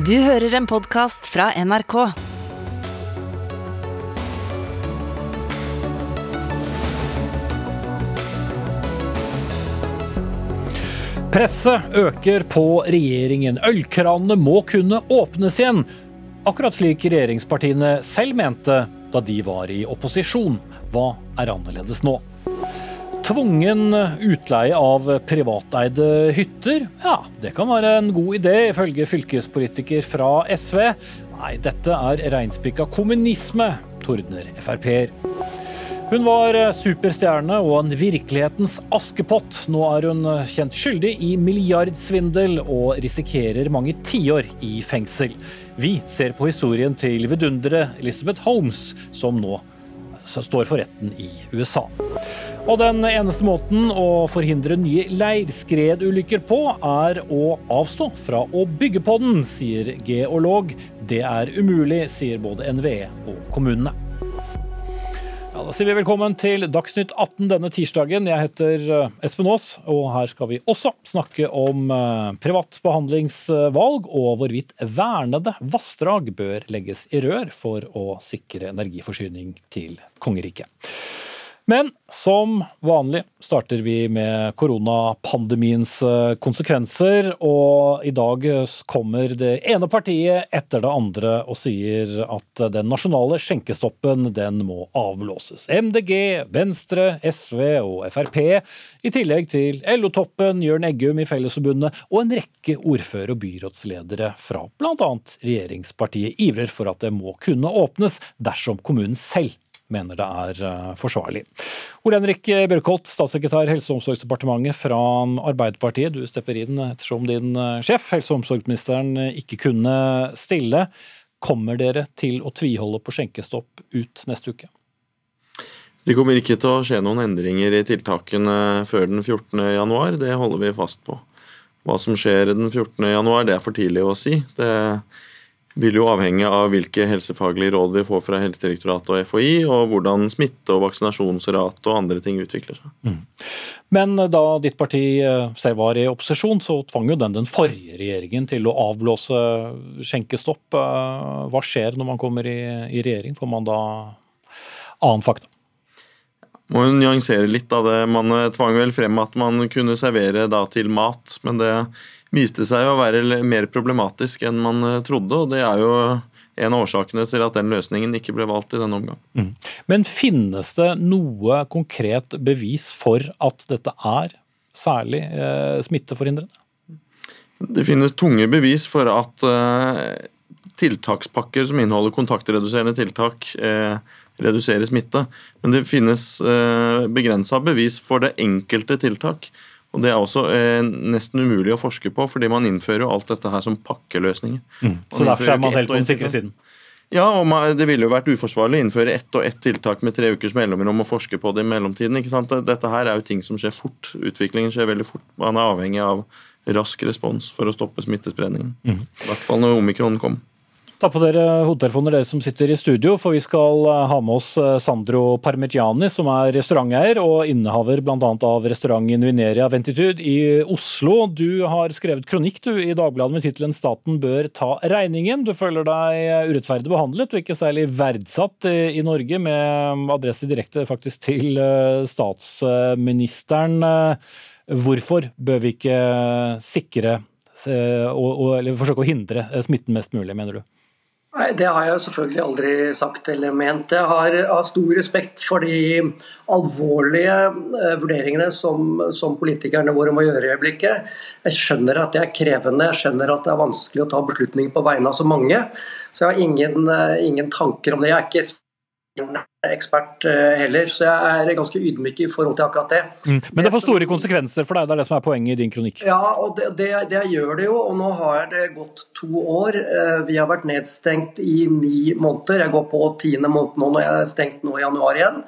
Du hører en podkast fra NRK. Presset øker på regjeringen. Ølkranene må kunne åpnes igjen. Akkurat slik regjeringspartiene selv mente da de var i opposisjon. Hva er annerledes nå? Tvungen utleie av privateide hytter? Ja, det kan være en god idé, ifølge fylkespolitiker fra SV. Nei, dette er reinspikka kommunisme, tordner Frp-er. Hun var superstjerne og en virkelighetens askepott. Nå er hun kjent skyldig i milliardsvindel og risikerer mange tiår i fengsel. Vi ser på historien til vidunderet Elizabeth Holmes, som nå står for retten i USA. Og den eneste måten å forhindre nye leirskredulykker på, er å avstå fra å bygge på den, sier geolog. Det er umulig, sier både NVE og kommunene. Ja, da sier vi velkommen til Dagsnytt 18 denne tirsdagen. Jeg heter eh, Espen Aas, og her skal vi også snakke om eh, privat behandlingsvalg og hvorvidt vernede vassdrag bør legges i rør for å sikre energiforsyning til kongeriket. Men som vanlig starter vi med koronapandemiens eh, konsekvenser. Og i dag kommer det ene partiet etter det andre og sier at den nasjonale skjenkestoppen den må avlåses. MDG, Venstre, SV og Frp, i tillegg til LO-toppen, Jørn Eggum i Fellesforbundet og en rekke ordfører- og byrådsledere fra bl.a. regjeringspartiet ivrer for at det må kunne åpnes dersom kommunen selv mener det er eh, forsvarlig. Ole Henrik Bjørkholt, statssekretær Helse- og omsorgsdepartementet fra Arbeiderpartiet. Du stepper inn ettersom din eh, sjef, helse- og omsorgsministeren, ikke kunne stille. Kommer dere til å tviholde på skjenkestopp ut neste uke? Det kommer ikke til å skje noen endringer i tiltakene før den 14. januar. Det holder vi fast på. Hva som skjer den 14. januar, det er for tidlig å si. Det vil jo avhenge av hvilke helsefaglige råd vi får fra Helsedirektoratet og FHI, og hvordan smitte- og vaksinasjonsrate og andre ting utvikler seg. Mm. Men da ditt parti eh, selv var i opposisjon, så tvang jo den den forrige regjeringen til å avblåse skjenkestopp. Eh, hva skjer når man kommer i, i regjering? Får man da annen fakta? Må jo nyansere litt av det. Man eh, tvang vel frem at man kunne servere da til mat, men det viste seg å være mer problematisk enn man eh, trodde. og Det er jo en av årsakene til at den løsningen ikke ble valgt i denne omgang. Mm. Men finnes det noe konkret bevis for at dette er særlig eh, smitteforhindrende? Det finnes tunge bevis for at eh, tiltakspakker som inneholder kontaktreduserende tiltak, eh, reduserer smitte. Men det finnes eh, begrensa bevis for det enkelte tiltak. Og Det er også eh, nesten umulig å forske på, fordi man innfører jo alt dette her som pakkeløsninger. Mm. Så derfor er man helt på den sikre siden? Ja, og man, det ville jo vært uforsvarlig å innføre ett og ett tiltak med tre ukers mellomrom og forske på det i mellomtiden. ikke sant? Dette her er jo ting som skjer fort. Utviklingen skjer veldig fort. Man er avhengig av rask respons for å stoppe smittespredningen. Mm. I hvert fall når omikron kom. Ta på dere hodetelefoner, dere som sitter i studio, for vi skal eh, ha med oss eh, Sandro Parmigiani, som er restauranteier og innehaver bl.a. av restauranten Vineria Ventitude i Oslo. Du har skrevet kronikk du, i Dagbladet med tittelen 'Staten bør ta regningen'. Du føler deg urettferdig behandlet og ikke særlig verdsatt i Norge, med adresse direkte faktisk til eh, statsministeren. Hvorfor bør vi ikke sikre og, og, eller forsøke å hindre smitten mest mulig, mener du? Nei, Det har jeg selvfølgelig aldri sagt eller ment. Jeg har, har stor respekt for de alvorlige eh, vurderingene som, som, politikerne våre må gjøre i øyeblikket. Jeg skjønner at det er krevende, jeg skjønner at det er vanskelig å ta beslutninger på vegne av så mange. Så jeg har ingen, eh, ingen tanker om det. Jeg er ikke ekspert eh, heller, så jeg er ganske ydmyk i forhold til akkurat det. Mm. Men det får store konsekvenser for deg, det er det som er poenget i din kronikk? Ja, og det, det, det, gjør det jo. Og nå har det gått to år. Eh, vi har vært nedstengt i ni måneder. Jeg går på tiende måned nå når jeg er stengt nå i januar igjen.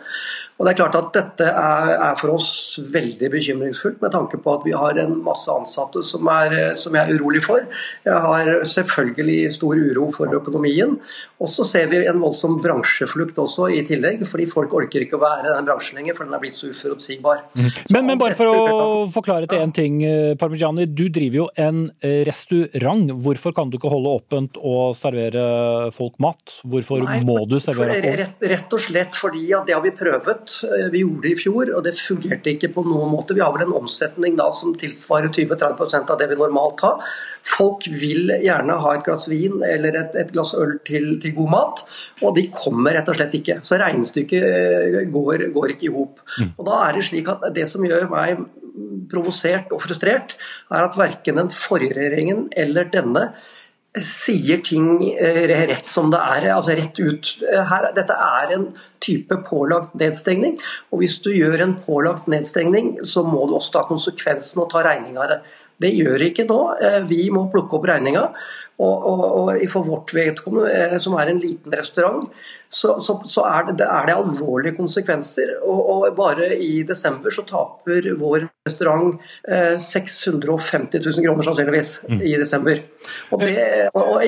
Og det er klart at Dette er, er, for oss veldig bekymringsfullt, med tanke på at vi har en masse ansatte som, er, som jeg er urolig for. Jeg har selvfølgelig stor uro for økonomien. Og så ser vi en voldsom bransjeflukt også, i tillegg tillegg. Fordi folk orker ikke å være i den bransjen lenger, for den er blitt så uforutsigbar. Mm. Men, men, bare for å forklare til én ting, eh, Parmigiani. Du driver jo en eh, restaurant. Hvorfor kan du ikke holde åpent og servere folk mat? Hvorfor Nei, må du servere alkohol? Rett, rett, og slett fordi at det har vi prøvd. Eh, vi gjorde det i fjor, og det fungerte ikke på noen måte. Vi har vel en omsetning da som tilsvarer 20-30% av det vi normalt har. Folk vil gjerne ha et glass vin eller et, et glass øl til, til, god mat, og de kommer rett og slett ikke. Så regnestykket eh, går, går ikke i hop. Mm. Og da er det slik at det som gjør meg provosert og frustrert, er at verken den forrige regjeringen eller denne sier ting eh, rett som det er, altså rett ut. Her, dette er en type pålagt nedstengning, og hvis du gjør en pålagt nedstengning, så må du også ta konsekvensen og ta regninga av det. Det gjør ikke nå. Eh, vi må plukke opp regninga. Og, og, og, for vårt vedkommende, eh, som er en liten restaurant, så, så, så er, det, er, det, alvorlige konsekvenser. Og, og, bare i desember så taper vår restaurant eh, 650 000 kroner sannsynligvis mm. i desember. Og det,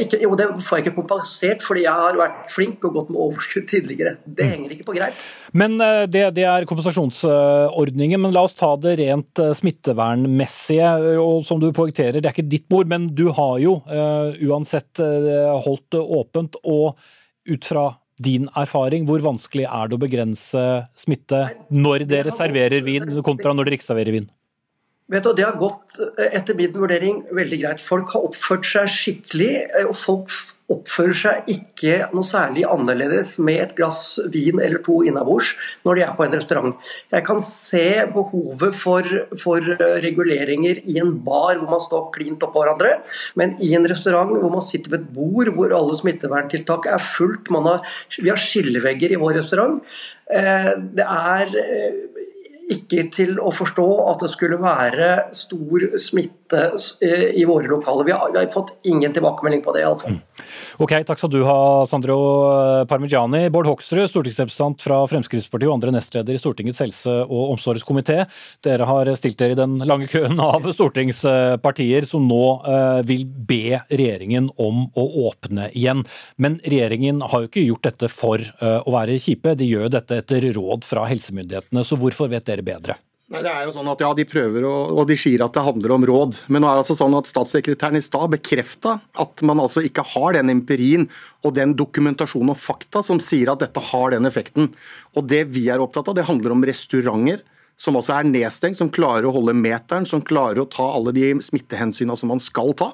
ikke, jo, det, får jeg ikke kompensert fordi jeg har vært flink og gått med overskudd tidligere. Det mm. henger ikke på greip. Men eh, det, det, er kompensasjonsordningen. Men la oss ta det rent eh, smittevernmessige. og Som du poengterer, det er ikke ditt bord, men du har jo uh, uansett uh, holdt det åpent. og ut fra din erfaring, hvor vanskelig er det å begrense smitte når dere serverer vin, kontra når dere ikke serverer vin? Vet du, Det har gått etter min vurdering veldig greit. Folk har oppført seg skikkelig. og folk oppfører seg ikke noe særlig annerledes med et glass vin eller to innabords når de er på en restaurant. Jeg kan se behovet for, for reguleringer i en bar hvor man står klint oppå hverandre, men i en restaurant hvor man sitter ved et bord hvor alle smitteverntiltak er fullt, har, vi har skillevegger i vår restaurant. Eh, det er eh, ikke til å forstå at det skulle være stor smitte i våre lokaler. Vi har, vi har fått ingen tilbakemelding på det, iallfall. Mm. Ok, takk skal du ha, Sandro Parmigiani. Bård Hoksrud, stortingsrepresentant fra Fremskrittspartiet og andre nestleder i Stortingets helse- og omsorgskomité. Dere har stilt dere i den lange køen av stortingspartier som nå eh, vil be regjeringen om å åpne igjen. Men regjeringen har jo ikke gjort dette for eh, å være kjipe, de gjør dette etter råd fra helsemyndighetene. Så hvorfor vet dere bedre? Nei, det er jo sånn at ja, De prøver å, og de sier at det handler om råd. Men nå er det altså sånn at statssekretæren i stad bekrefta at man altså ikke har den empirien og den dokumentasjon og fakta som sier at dette har den effekten. Og Det vi er opptatt av, det handler om restauranter som også er nedstengt, som klarer å holde meteren, som klarer å ta alle de smittehensynene som man skal ta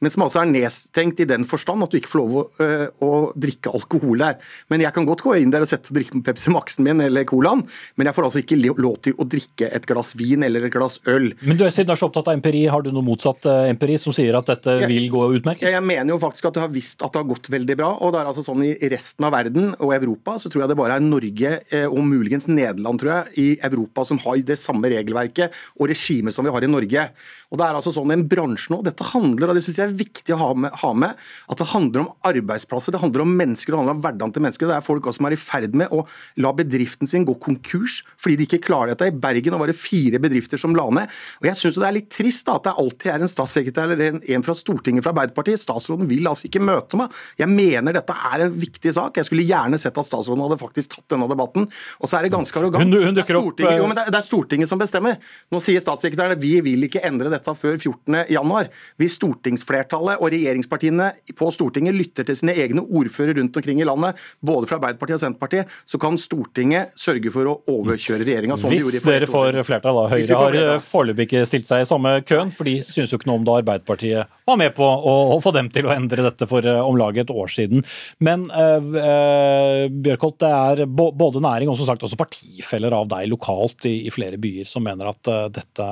men som altså er nedstengt i den forstand at du ikke får lov å, øh, å drikke alkohol der. Men jeg kan godt gå inn der og sette og drikke Pepsi Max-en min eller Colaen, men jeg får altså ikke lov til å drikke et glass vin eller et glass øl. Men du er siden du er så opptatt av empiri, har du noe motsatt øh, empiri som sier at dette jeg, vil gå utmerket? Jeg mener jo faktisk at det har visst at det har gått veldig bra. og det er altså sånn I resten av verden og Europa så tror jeg det bare er Norge øh, og muligens Nederland tror jeg, i Europa som har det samme regelverket og regimet som vi har i Norge. Og det er altså sånn en bransje nå, Dette handler og det synes jeg er viktig å ha med, ha med, at det handler om arbeidsplasser, det handler om mennesker, det handler om hverdagen til mennesker. Det er folk som er i ferd med å la bedriften sin gå konkurs fordi de ikke klarer dette. I Bergen var det fire bedrifter som la ned. Og Jeg syns det er litt trist da, at det alltid er en statssekretær eller en, en fra Stortinget fra Arbeiderpartiet. Statsråden vil altså ikke møte meg. Jeg mener dette er en viktig sak. Jeg skulle gjerne sett at statsråden hadde faktisk tatt denne debatten. Og så er det ganske arrogant. Hun, hun det, er jo, eh, det, det er Stortinget som bestemmer. Nå sier statssekretæren at vi vil ikke endre dette dette før 14.1. Hvis stortingsflertallet og regjeringspartiene på Stortinget lytter til sine egne ordførere rundt omkring i landet, både fra Arbeiderpartiet og Senterpartiet, så kan Stortinget sørge for å overkjøre regjeringa. Hvis de dere får flertall, da. Høyre har eh, foreløpig ikke stilt seg i samme køen, for de syns jo ikke noe om da Arbeiderpartiet var med på å, få dem til å endre dette for uh, om lag et år siden. Men uh, uh, Bjørkholt, det er både næring og som sagt også partifeller av deg lokalt i, i flere byer som mener at dette,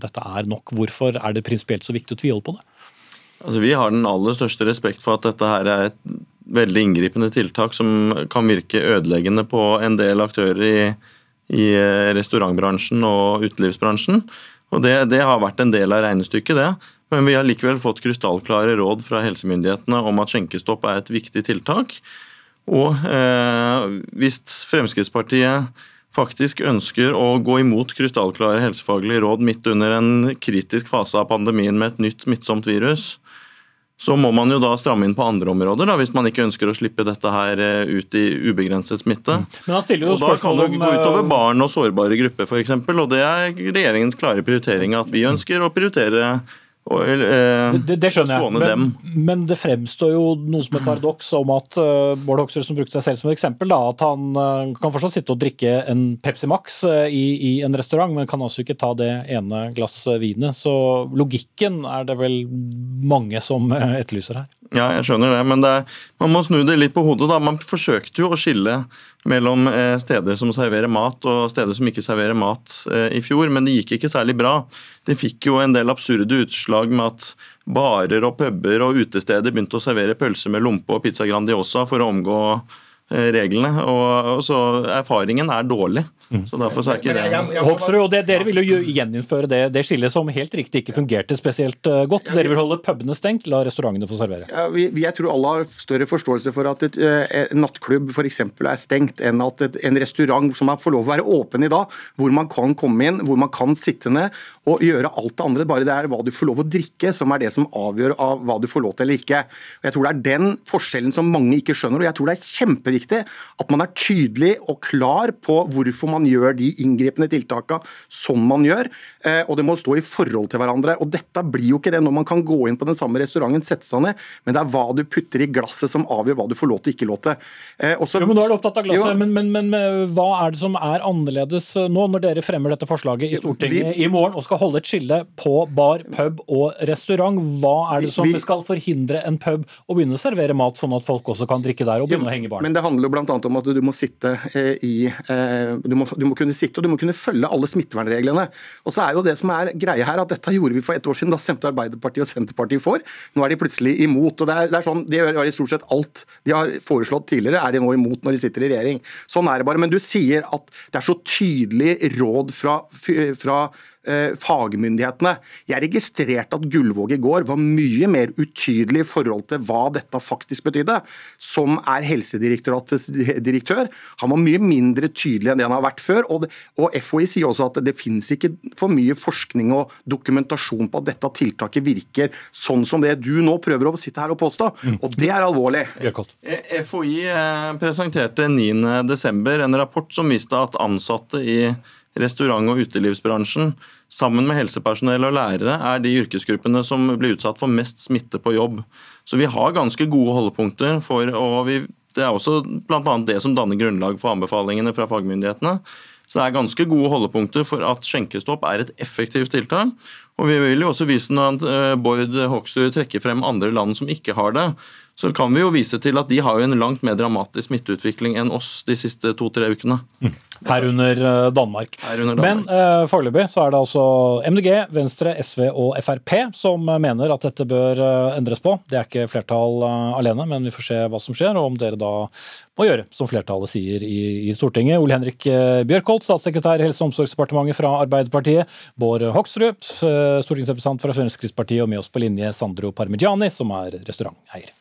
dette er nok. Hvorfor Hvorfor er det prinsipielt så viktig å tvile på det? Altså, vi har den aller største respekt for at dette her er et veldig inngripende tiltak som kan virke ødeleggende på en del aktører i, i eh, restaurantbransjen og utelivsbransjen. Og det, det, har vært en del av regnestykket, det. Men vi har likevel fått krystallklare råd fra helsemyndighetene om at skjenkestopp er et viktig tiltak. Og eh, hvis Fremskrittspartiet faktisk ønsker å gå imot krystallklare helsefaglige råd midt under en kritisk fase av pandemien med et nytt smittsomt virus, så må man jo da stramme inn på andre områder, da, hvis man ikke ønsker å slippe dette her eh, ut i ubegrenset smitte. Mm. Men han stiller jo og Da kan det gå utover om barn og sårbare grupper f.eks. Og det er regjeringens klare prioritering at vi ønsker å prioritere og, eh, det, det skjønner jeg, men, men det fremstår jo noe som et paradoks om at uh, Bård Hoksrud, som brukte seg selv som et eksempel, da, at han uh, kan fortsatt sitte og drikke en Pepsi Max uh, i, i, en restaurant, men kan altså ikke ta det ene glass vinet. Så logikken er det vel mange som etterlyser her. Ja, jeg skjønner det, men det er, man må snu det litt på hodet. da. Man forsøkte jo å skille mellom eh, steder som serverer mat og steder som ikke serverer mat eh, i fjor, men det gikk ikke særlig bra. Det fikk jo en del absurde utslag med at barer og puber og utesteder begynte å servere pølse med lompe og pizza Grandiosa for å omgå eh, reglene. Og så Erfaringen er dårlig. Så derfor så er ikke det Hoksrud, og det, Dere vil jo gjeninnføre det, det skillet som helt riktig ikke fungerte spesielt uh, godt. Dere vil holde pubene stengt, la restaurantene få servere. Ja, vi, jeg tror alle har større forståelse for at et, eh, en nattklubb for eksempel er stengt, enn at et, en restaurant som er, får lov å være åpen i dag, hvor man kan komme inn, hvor man kan sitte ned og gjøre alt det andre. Bare det er hva du får lov å drikke som er det som avgjør av hva du får lov til eller ikke. Og jeg tror det er den forskjellen som mange ikke skjønner. og jeg tror det er kjempeviktig at man er tydelig og klar på hvorfor man gjør de inngripende tiltakene som man gjør. eh, Og det må stå i forhold til hverandre. Og dette blir jo ikke det når man kan gå inn på den samme restauranten, sette seg ned, men det er hva du putter i glasset som avgjør hva du får lov til og ikke lov til. Også, Jo, men Nå er du opptatt av glasset, Jo, men, men, men eh, hva er det som er annerledes eh, nå, når dere fremmer dette forslaget i Stortinget i morgen og skal holde et skille på bar, pub og restaurant? Hva er det som Vi- skal forhindre en pub å begynne å servere mat, sånn at folk også kan drikke der og begynne å henge i baren? Men det handler jo bl.a. om at du må sitte eh, i eh, du, må, du må kunne sitte og du må kunne følge alle smittevernreglene. Og så er jo det som er greia her, at dette gjorde vi for ett år siden. Da stemte Arbeiderpartiet og Senterpartiet for. Nå er de plutselig imot. og Det er, det er sånn, De gjør i stort sett alt de har foreslått tidligere, er de nå imot når de sitter i regjering. Sånn er det bare. Men du sier at det er så tydelig råd fra, fra fagmyndighetene. Jeg registrerte at Gullvåg i går var mye mer utydelig i forhold til hva dette faktisk betydde. Som er Helsedirektoratets direktør. Han var mye mindre tydelig enn det han har vært før. Og, og FHI sier også at det finnes ikke for mye forskning og dokumentasjon på at dette tiltaket virker sånn som det du nå prøver å sitte her og påstå. Og det er alvorlig. Eh, FHI eh, presenterte 9.12. en rapport som viste at ansatte i restaurant- og utelivsbransjen sammen med helsepersonell og lærere er de yrkesgruppene som blir utsatt for mest smitte på jobb. Så vi har ganske gode holdepunkter for og vi, Det er også bl.a. det som danner grunnlag for anbefalingene fra fagmyndighetene. Så det er ganske gode holdepunkter for at skjenkestopp er et effektivt tiltak. Og vi vil jo også vise når eh, Bård Hoksrud trekker frem andre land som ikke har det, så kan vi jo vise til at de har jo en langt mer dramatisk smitteutvikling enn oss de siste to-tre ukene. Herunder eh, Danmark. Men Danmark. uh, foreløpig så er det altså MDG, Venstre, SV og Frp som mener at dette bør endres på. Det er ikke flertall alene, men vi får se hva som skjer, og om dere da må gjøre som flertallet sier i, i Stortinget. Ole Henrik Bjørkholt, statssekretær i Helse- og omsorgsdepartementet fra Arbeiderpartiet. Bård Hoksrud, stortingsrepresentant fra Fremskrittspartiet, og med oss på linje Sandro Parmigiani, som er restauranteier.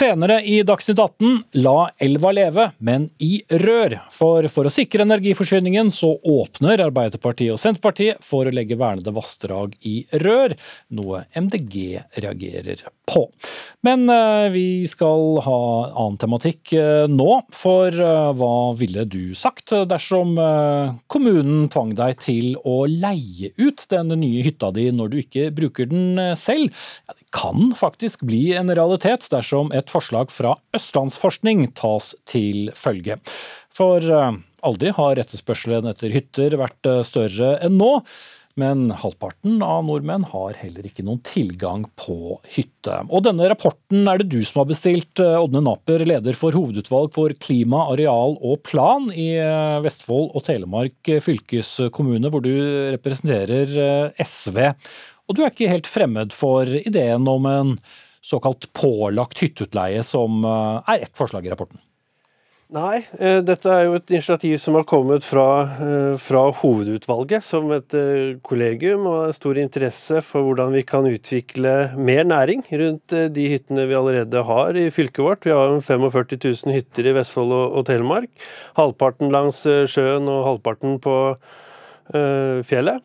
Senere i Dagsnytt 18 La elva leve, men i rør. For for å sikre energiforsyningen så åpner Arbeiderpartiet og Senterpartiet for å legge vernede vassdrag i rør, noe MDG reagerer på. Men eh, vi skal ha annen tematikk eh, nå, for eh, hva ville du sagt dersom kommunen tvang deg til å leie ut den nye hytta di når du ikke bruker den selv? Ja, det kan faktisk bli en realitet dersom et forslag fra Østlandsforskning tas til følge. For aldri har etterspørselen etter hytter vært større enn nå. Men halvparten av nordmenn har heller ikke noen tilgang på hytte. Og denne rapporten er det du som har bestilt, eh, Ådne Naper, leder for hovedutvalg for klima, areal og plan i eh, Vestfold og Telemark fylkeskommune, hvor du representerer eh, SV. Og du er ikke helt fremmed for ideen om en såkalt pålagt hytteutleie, som eh, er ett forslag i rapporten. Nei, eh, dette er jo et initiativ som har kommet fra, eh, fra hovedutvalget som et eh, kollegium, og stor interesse for hvordan vi kan utvikle mer næring rundt de hyttene vi allerede har i fylket vårt. Vi har 45 000 hytter i Vestfold og, og Telemark. Halvparten langs sjøen og halvparten på fjellet.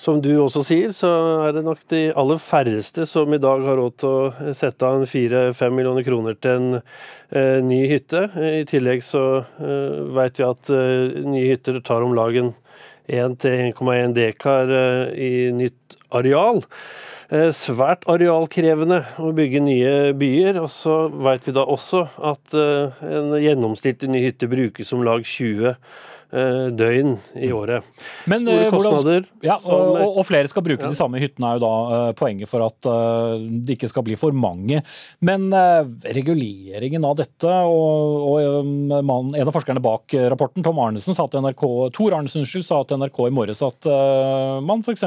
Som du også sier, så er det nok de aller færreste som i dag har råd til å sette av fire-fem millioner kroner til en eh, ny hytte. I tillegg så eh, vet vi at eh, nye hytter tar om lag en 1-1,1 dekar eh, i nytt areal. Eh, svært arealkrevende å bygge nye byer. Og så vet vi da også at eh, en gjennomsnittlig ny hytte brukes om lag 20 Eh, døgn i året. Men, Store eh, kostnader. ja, og, og, og, flere skal bruke ja. de samme hyttene, er jo da poenget for at det ikke skal bli for mange. Men reguleringen av dette, og, og man, en av forskerne bak rapporten, Tom Arnesen, sa til NRK, Tor Arnesen unnskyld, sa til NRK i morges at man f.eks.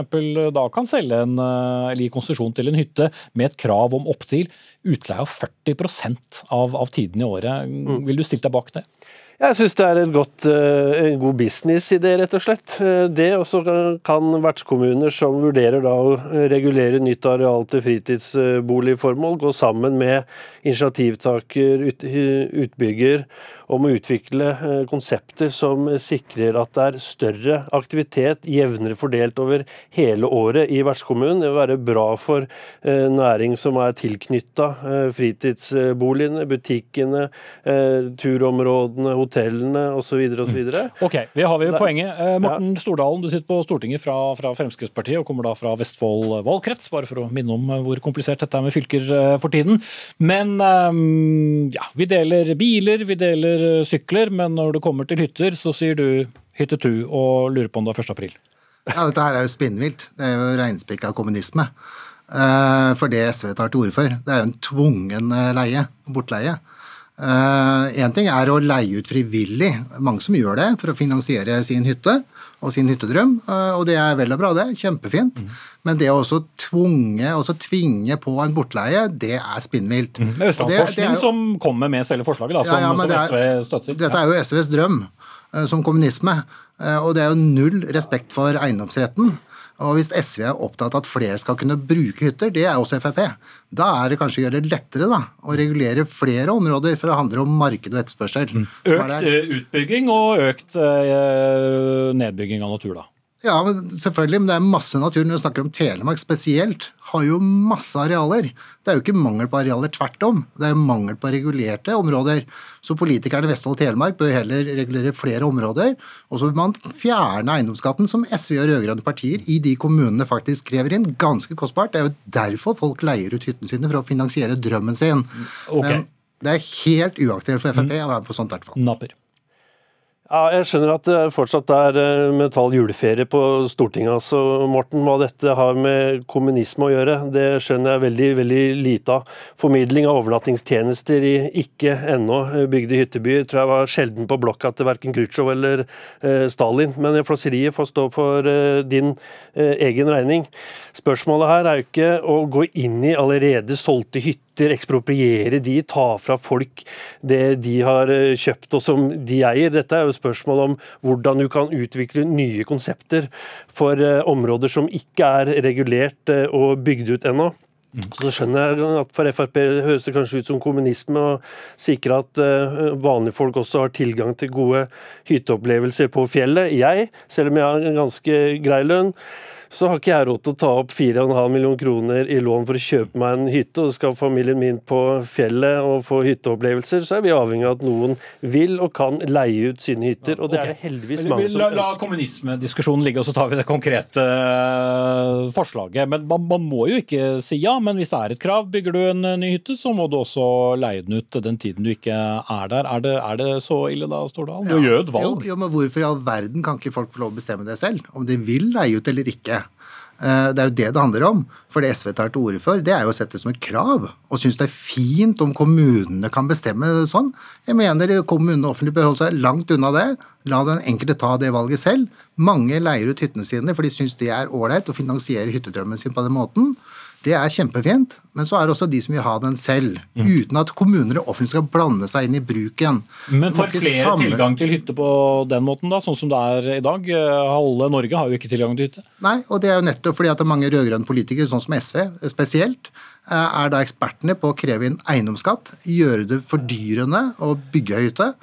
da kan selge en, eller gi konsesjon til en hytte med et krav om opptil utleie av 40% av, av tiden i året. Mm. Vil du stille deg bak det? Jeg syns det er godt, eh, en god businessidé, rett og slett. Eh, det også kan vertskommuner som vurderer å regulere nytt areal til fritidsboligformål, gå sammen med initiativtaker, utbygger, om å utvikle eh, konsepter som sikrer at det er større aktivitet, jevnere fordelt over hele året i vertskommunen. Det vil være bra for næring som er tilknytta fritidsboligene, butikkene, turområdene, hotellene osv. osv. Ok, vi har vi jo poenget. Morten Morten Stordalen, du sitter på Stortinget fra, fra, Fremskrittspartiet og kommer da fra Vestfold valgkrets, bare for å minne om eh, hvor komplisert dette er med fylker eh, for tiden. Men ja, vi deler biler, vi deler sykler, men når det kommer til hytter, så sier du hytte tu og lurer på om det er 1. april. Ja, dette her er jo spinnvilt. Det er jo reinspikka kommunisme. For det SV tar til orde for, det er jo en tvungen leie, bortleie. Én eh, ting er å leie ut frivillig, mange som gjør det for å finansiere sin hytte og sin hyttedrøm, eh, og det er vel og bra, det. Kjempefint. Mm. Men det å også tvunge, også tvinge på en bortleie, det er spinnvilt. Mm. Østlandsforskning som kommer med selve forslaget, da, som, ja, ja, som SV støtter. Dette er jo SVs drøm, eh, som kommunisme. Og det er jo null respekt for eiendomsretten. Og hvis SV er opptatt av at flere skal kunne bruke hytter, det er også Frp, da er det kanskje å gjøre det lettere da, å regulere flere områder, for det handler om marked og etterspørsel. Mm. Økt eh, utbygging og økt eh, nedbygging av natur, da? Ja, men selvfølgelig, men det er masse natur. Når vi snakker om Telemark spesielt, har jo masse arealer. Det er jo ikke mangel på arealer, tvert om. Det er jo mangel på regulerte områder. Så politikerne i Vestfold og Telemark bør heller regulere flere områder. Og så bør man fjerne eiendomsskatten, som SV og rød-grønne partier i de kommunene faktisk krever inn. Ganske kostbart. Det er jo derfor folk leier ut hyttene sine, for å finansiere drømmen sin. Okay. Men det er helt uaktuelt for Frp å være med på sånt, i hvert fall. Napper. Ja, jeg skjønner at det fortsatt er eh, mental juleferie på Stortinget. altså, Morten, Hva dette har med kommunisme å gjøre, det skjønner jeg veldig veldig lite av. Formidling av overnattingstjenester i ikke ennå bygde hyttebyer tror jeg var sjelden på blokka til verken Khrusjtsjov eller eh, Stalin. Men flåseriet får stå for eh, din eh, egen regning. Spørsmålet her er jo ikke å gå inn i allerede solgte hytter makter, ekspropriere de, ta fra folk det de har eh, kjøpt og som de eier. Dette er jo spørsmål om hvordan du kan utvikle nye konsepter for eh, områder som ikke er regulert eh, og bygd ut ennå. Så skjønner jeg at For Frp høres det kanskje ut som kommunisme å sikre at vanlige folk også har tilgang til gode hytteopplevelser på fjellet. Jeg, selv om jeg har en ganske grei lønn, så har ikke jeg råd til å ta opp 4,5 millioner kroner i lån for å kjøpe meg en hytte, og skal familien min på fjellet og få hytteopplevelser, så er vi avhengig av at noen vil og kan leie ut sine hytter. Og det okay. er det heldigvis mange som ønsker. La, la kommunismediskusjonen ligge, og så tar vi det konkrete uh, forslaget. Men man, man, må jo ikke si ja, men hvis det er et krav, bygger du en uh, ny hytte, så må du også leie den ut den tiden du ikke er der. Er det, er det så ille da, Stordal? Du ja. gjør et valg. Jo, jo, men hvorfor i all verden kan ikke folk få lov å bestemme det selv? Om de vil leie ut eller ikke? Eh, det er jo det det handler om. For det SV tar til orde for, det er jo å sette det som et krav. Og synes det er fint om kommunene kan bestemme sånn. Jeg mener kommunene og offentlig bør holde seg langt unna det. La den enkelte ta det valget selv. Mange leier ut hyttene sine for de syns det er ålreit å finansiere hyttedrømmen sin på den måten. Det er kjempefint, men så er det også de som vil ha den selv. Mm. Uten at kommuner og offentlig skal blande seg inn i bruken. Men får flere samme... tilgang til hytte på den måten, da, sånn som det er i dag? Halve Norge har jo ikke tilgang til hytte. Nei, og det er jo nettopp fordi at mange rød-grønne politikere, sånn som SV spesielt, eh, er da ekspertene på å kreve inn eiendomsskatt, gjøre det fordyrende å bygge hytte.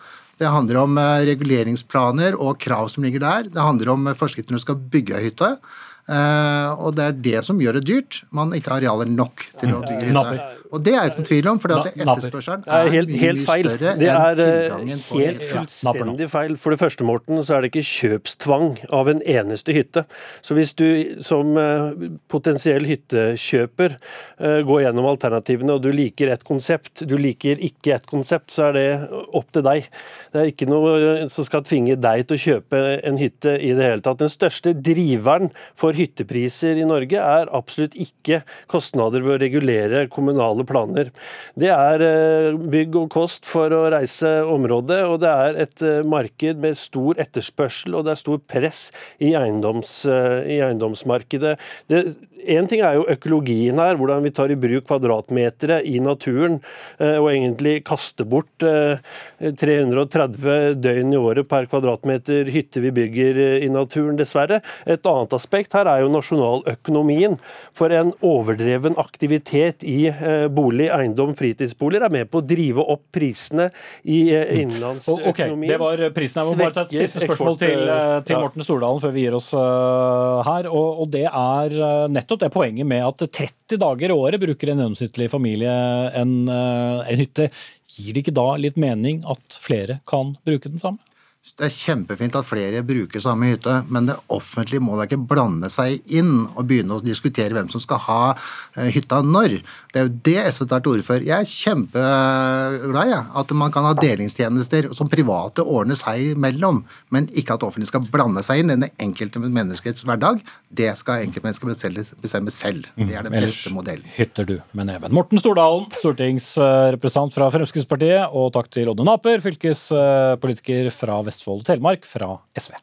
Det handler om eh, reguleringsplaner og krav som ligger der. Det handler om eh, forskrifter når du skal bygge hytte. Eh, og det er det som gjør det dyrt. Man ikke har arealer nok til å bygge hytte. Og det er jo ikke noen tvil om, for etterspørselen er er helt, helt mye feil. større Det enn er eh, tilgangen på helt hytte. fullstendig feil. For det første, Morten, så er det ikke kjøpstvang av en eneste hytte. Så hvis du som eh, potensiell hyttekjøper eh, går gjennom alternativene, og du liker et konsept, du liker ikke et konsept, så er det opp til deg. Det er ikke noe som skal tvinge deg til å kjøpe en hytte i det hele tatt. Den største driveren for hyttepriser i Norge er absolutt ikke kostnader ved å regulere kommunale planer. Det er eh, bygg og kost for å reise området, og det er et eh, marked med stor etterspørsel og det er stor press i, eiendoms, eh, i eiendomsmarkedet. Én ting er jo økologien her, hvordan vi tar i bruk kvadratmetere i naturen og egentlig kaster bort eh, 330 døgn i året per kvadratmeter hytte vi bygger i naturen, dessverre. Et annet aspekt her er jo nasjonaløkonomien. For en overdreven aktivitet i bolig, eiendom, fritidsboliger er med på å drive opp prisene i innenlandsøkonomien. Og- Ok, innenlandsøkonomien. det var prisen. Jeg må bare ta et siste spørsmål til, eh, til ja. Morten Stordalen før vi gir oss eh, her. Og, og det er eh, nettopp det poenget med at 30 dager i året bruker en gjennomsnittlig familie en, eh, en hytte. Gir det ikke da litt mening at flere kan bruke den samme? Det er kjempefint at flere bruker samme hytte, men det offentlige må da ikke blande seg inn og begynne å diskutere hvem som skal ha eh, hytta når. Det er jo det SV tar til orde for. Jeg er kjempeglad i at man kan ha delingstjenester som private ordner seg imellom, men ikke at offentlige skal blande seg inn i det enkelte menneskets hverdag. Det skal enkeltmennesket bestemme- selv. Det er den Ellers beste modellen. hytter du med neven. Morten Stordalen, stortingsrepresentant fra Fremskrittspartiet, og takk til Odne Naper, fylkespolitiker fra Vestfold og Telemark fra SV.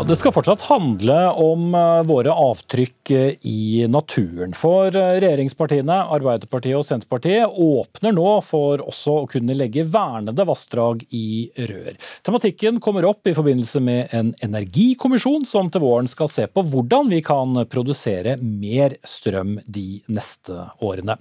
Ja, Det skal fortsatt handle om eh, våre avtrykk eh, i naturen. For eh, regjeringspartiene, Arbeiderpartiet og Senterpartiet, åpner nå for også å kunne legge vernede vassdrag i rør. Tematikken kommer opp i forbindelse med en energikommisjon som til våren skal se på hvordan vi kan produsere mer strøm de neste årene.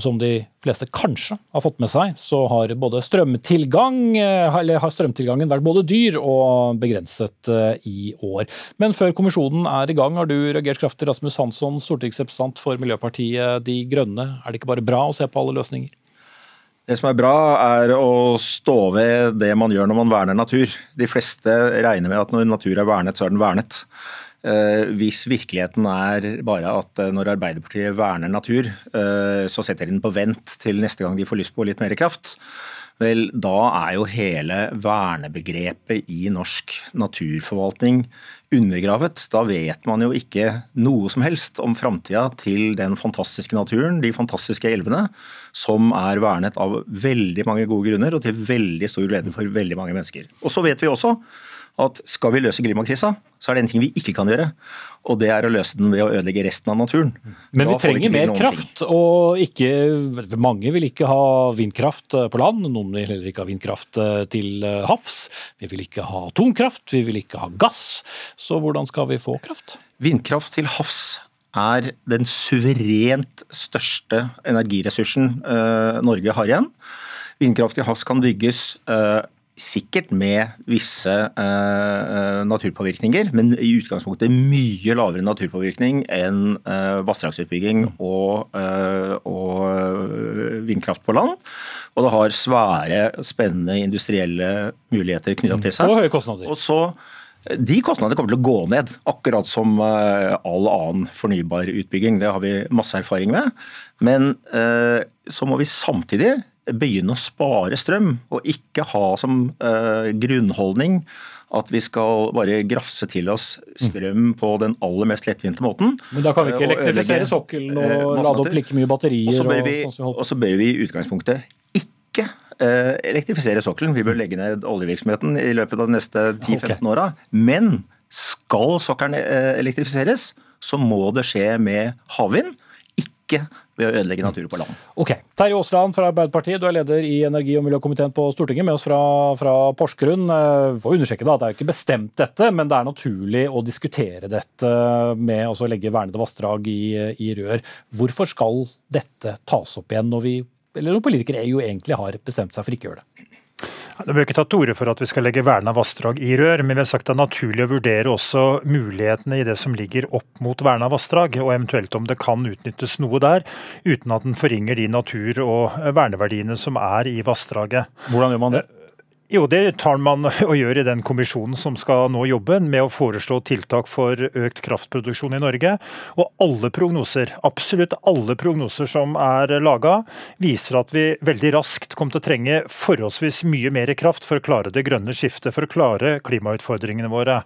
Og som de fleste kanskje har fått med seg, så har strømtilgang, eh, har strømtilgangen vært både dyr og begrenset eh, i år. Men før kommisjonen er i gang, har du reagert kraftig, Rasmus Hansson, stortingsrepresentant for Miljøpartiet De Grønne. Er det ikke bare bra å se på alle løsninger? Det som er bra, er å stå ved det man gjør når man verner natur. De fleste regner med at når natur er vernet, så er den vernet. Eh, hvis virkeligheten er bare at eh, når Arbeiderpartiet verner natur, eh, så setter de den på vent til neste gang de får lyst på litt mer kraft, vel, da er jo hele vernebegrepet i norsk naturforvaltning undergravet. Da vet man jo ikke noe som helst om framtida til den fantastiske naturen, de fantastiske elvene, som er vernet av veldig mange gode grunner og til veldig stor glede for veldig mange mennesker. Og så vet vi også at skal vi løse klimakrisa, så er det en ting vi ikke kan gjøre. Og det er å løse den ved å ødelegge resten av naturen. Men Da vi trenger mer kraft, ting. og ikke, mange vil ikke ha vindkraft eh, på land. Noen vil heller ikke ha vindkraft eh, til eh, havs. Vi vil ikke ha atomkraft, vi vil ikke ha gass. Så hvordan skal vi få kraft? Vindkraft til havs er den suverent største energiressursen Norge har igjen. Vindkraft til havs kan bygges sikkert med visse eh, naturpåvirkninger, men i utgangspunktet mye lavere naturpåvirkning enn eh, vassdragsutbygging og, eh, og eh, vindkraft på land. Og det har svære, spennende industrielle muligheter knytta til seg. Og høye kostnader. Og så de kostnadene kommer til å gå ned, akkurat som eh, all annen fornybar utbygging. Det har vi masse erfaring med. Men eh, så må vi samtidig begynne å spare strøm, og ikke ha som eh, grunnholdning at vi skal bare grafse til oss strøm på den aller mest lettvinte måten. Men da kan vi ikke eh, elektrifisere sokkelen eh, og lade opp like mye batterier. Og så bør og vi, sånn og så bør vi i utgangspunktet ikke eh, elektrifisere sokkelen. Vi bør legge ned oljevirksomheten i løpet av de neste 10-15 okay. åra. Men skal sokkelen eh, elektrifiseres, så må det skje med havvind. Ikke ved å ødelegge natur på land. Ok, Terje Aasland fra Arbeiderpartiet, du er leder i energi- og miljøkomiteen på Stortinget, med oss fra, fra Porsgrunn. Vi Får understreke da at det er jo ikke bestemt dette, men det er naturlig å diskutere dette med altså å legge vernede vassdrag i, i rør. Hvorfor skal dette tas opp igjen når vi, eller når politikere jo egentlig har bestemt seg for ikke å gjøre det? Nå har ikke tatt til orde for at vi skal legge verna vassdrag i rør, men vi har sagt det er naturlig å vurdere også mulighetene i det som ligger opp mot verna vassdrag, og eventuelt om det kan utnyttes noe der, uten at den forringer de natur- og verneverdiene som er i vassdraget. Hvordan gjør man det? Jo, det tar man og gjør i den kommisjonen som skal nå jobbe med å foreslå tiltak for økt kraftproduksjon i Norge. Og alle prognoser, absolutt alle prognoser som er laga, viser at vi veldig raskt kommer til å trenge forholdsvis mye mer kraft for å klare det grønne skiftet, for å klare klimautfordringene våre.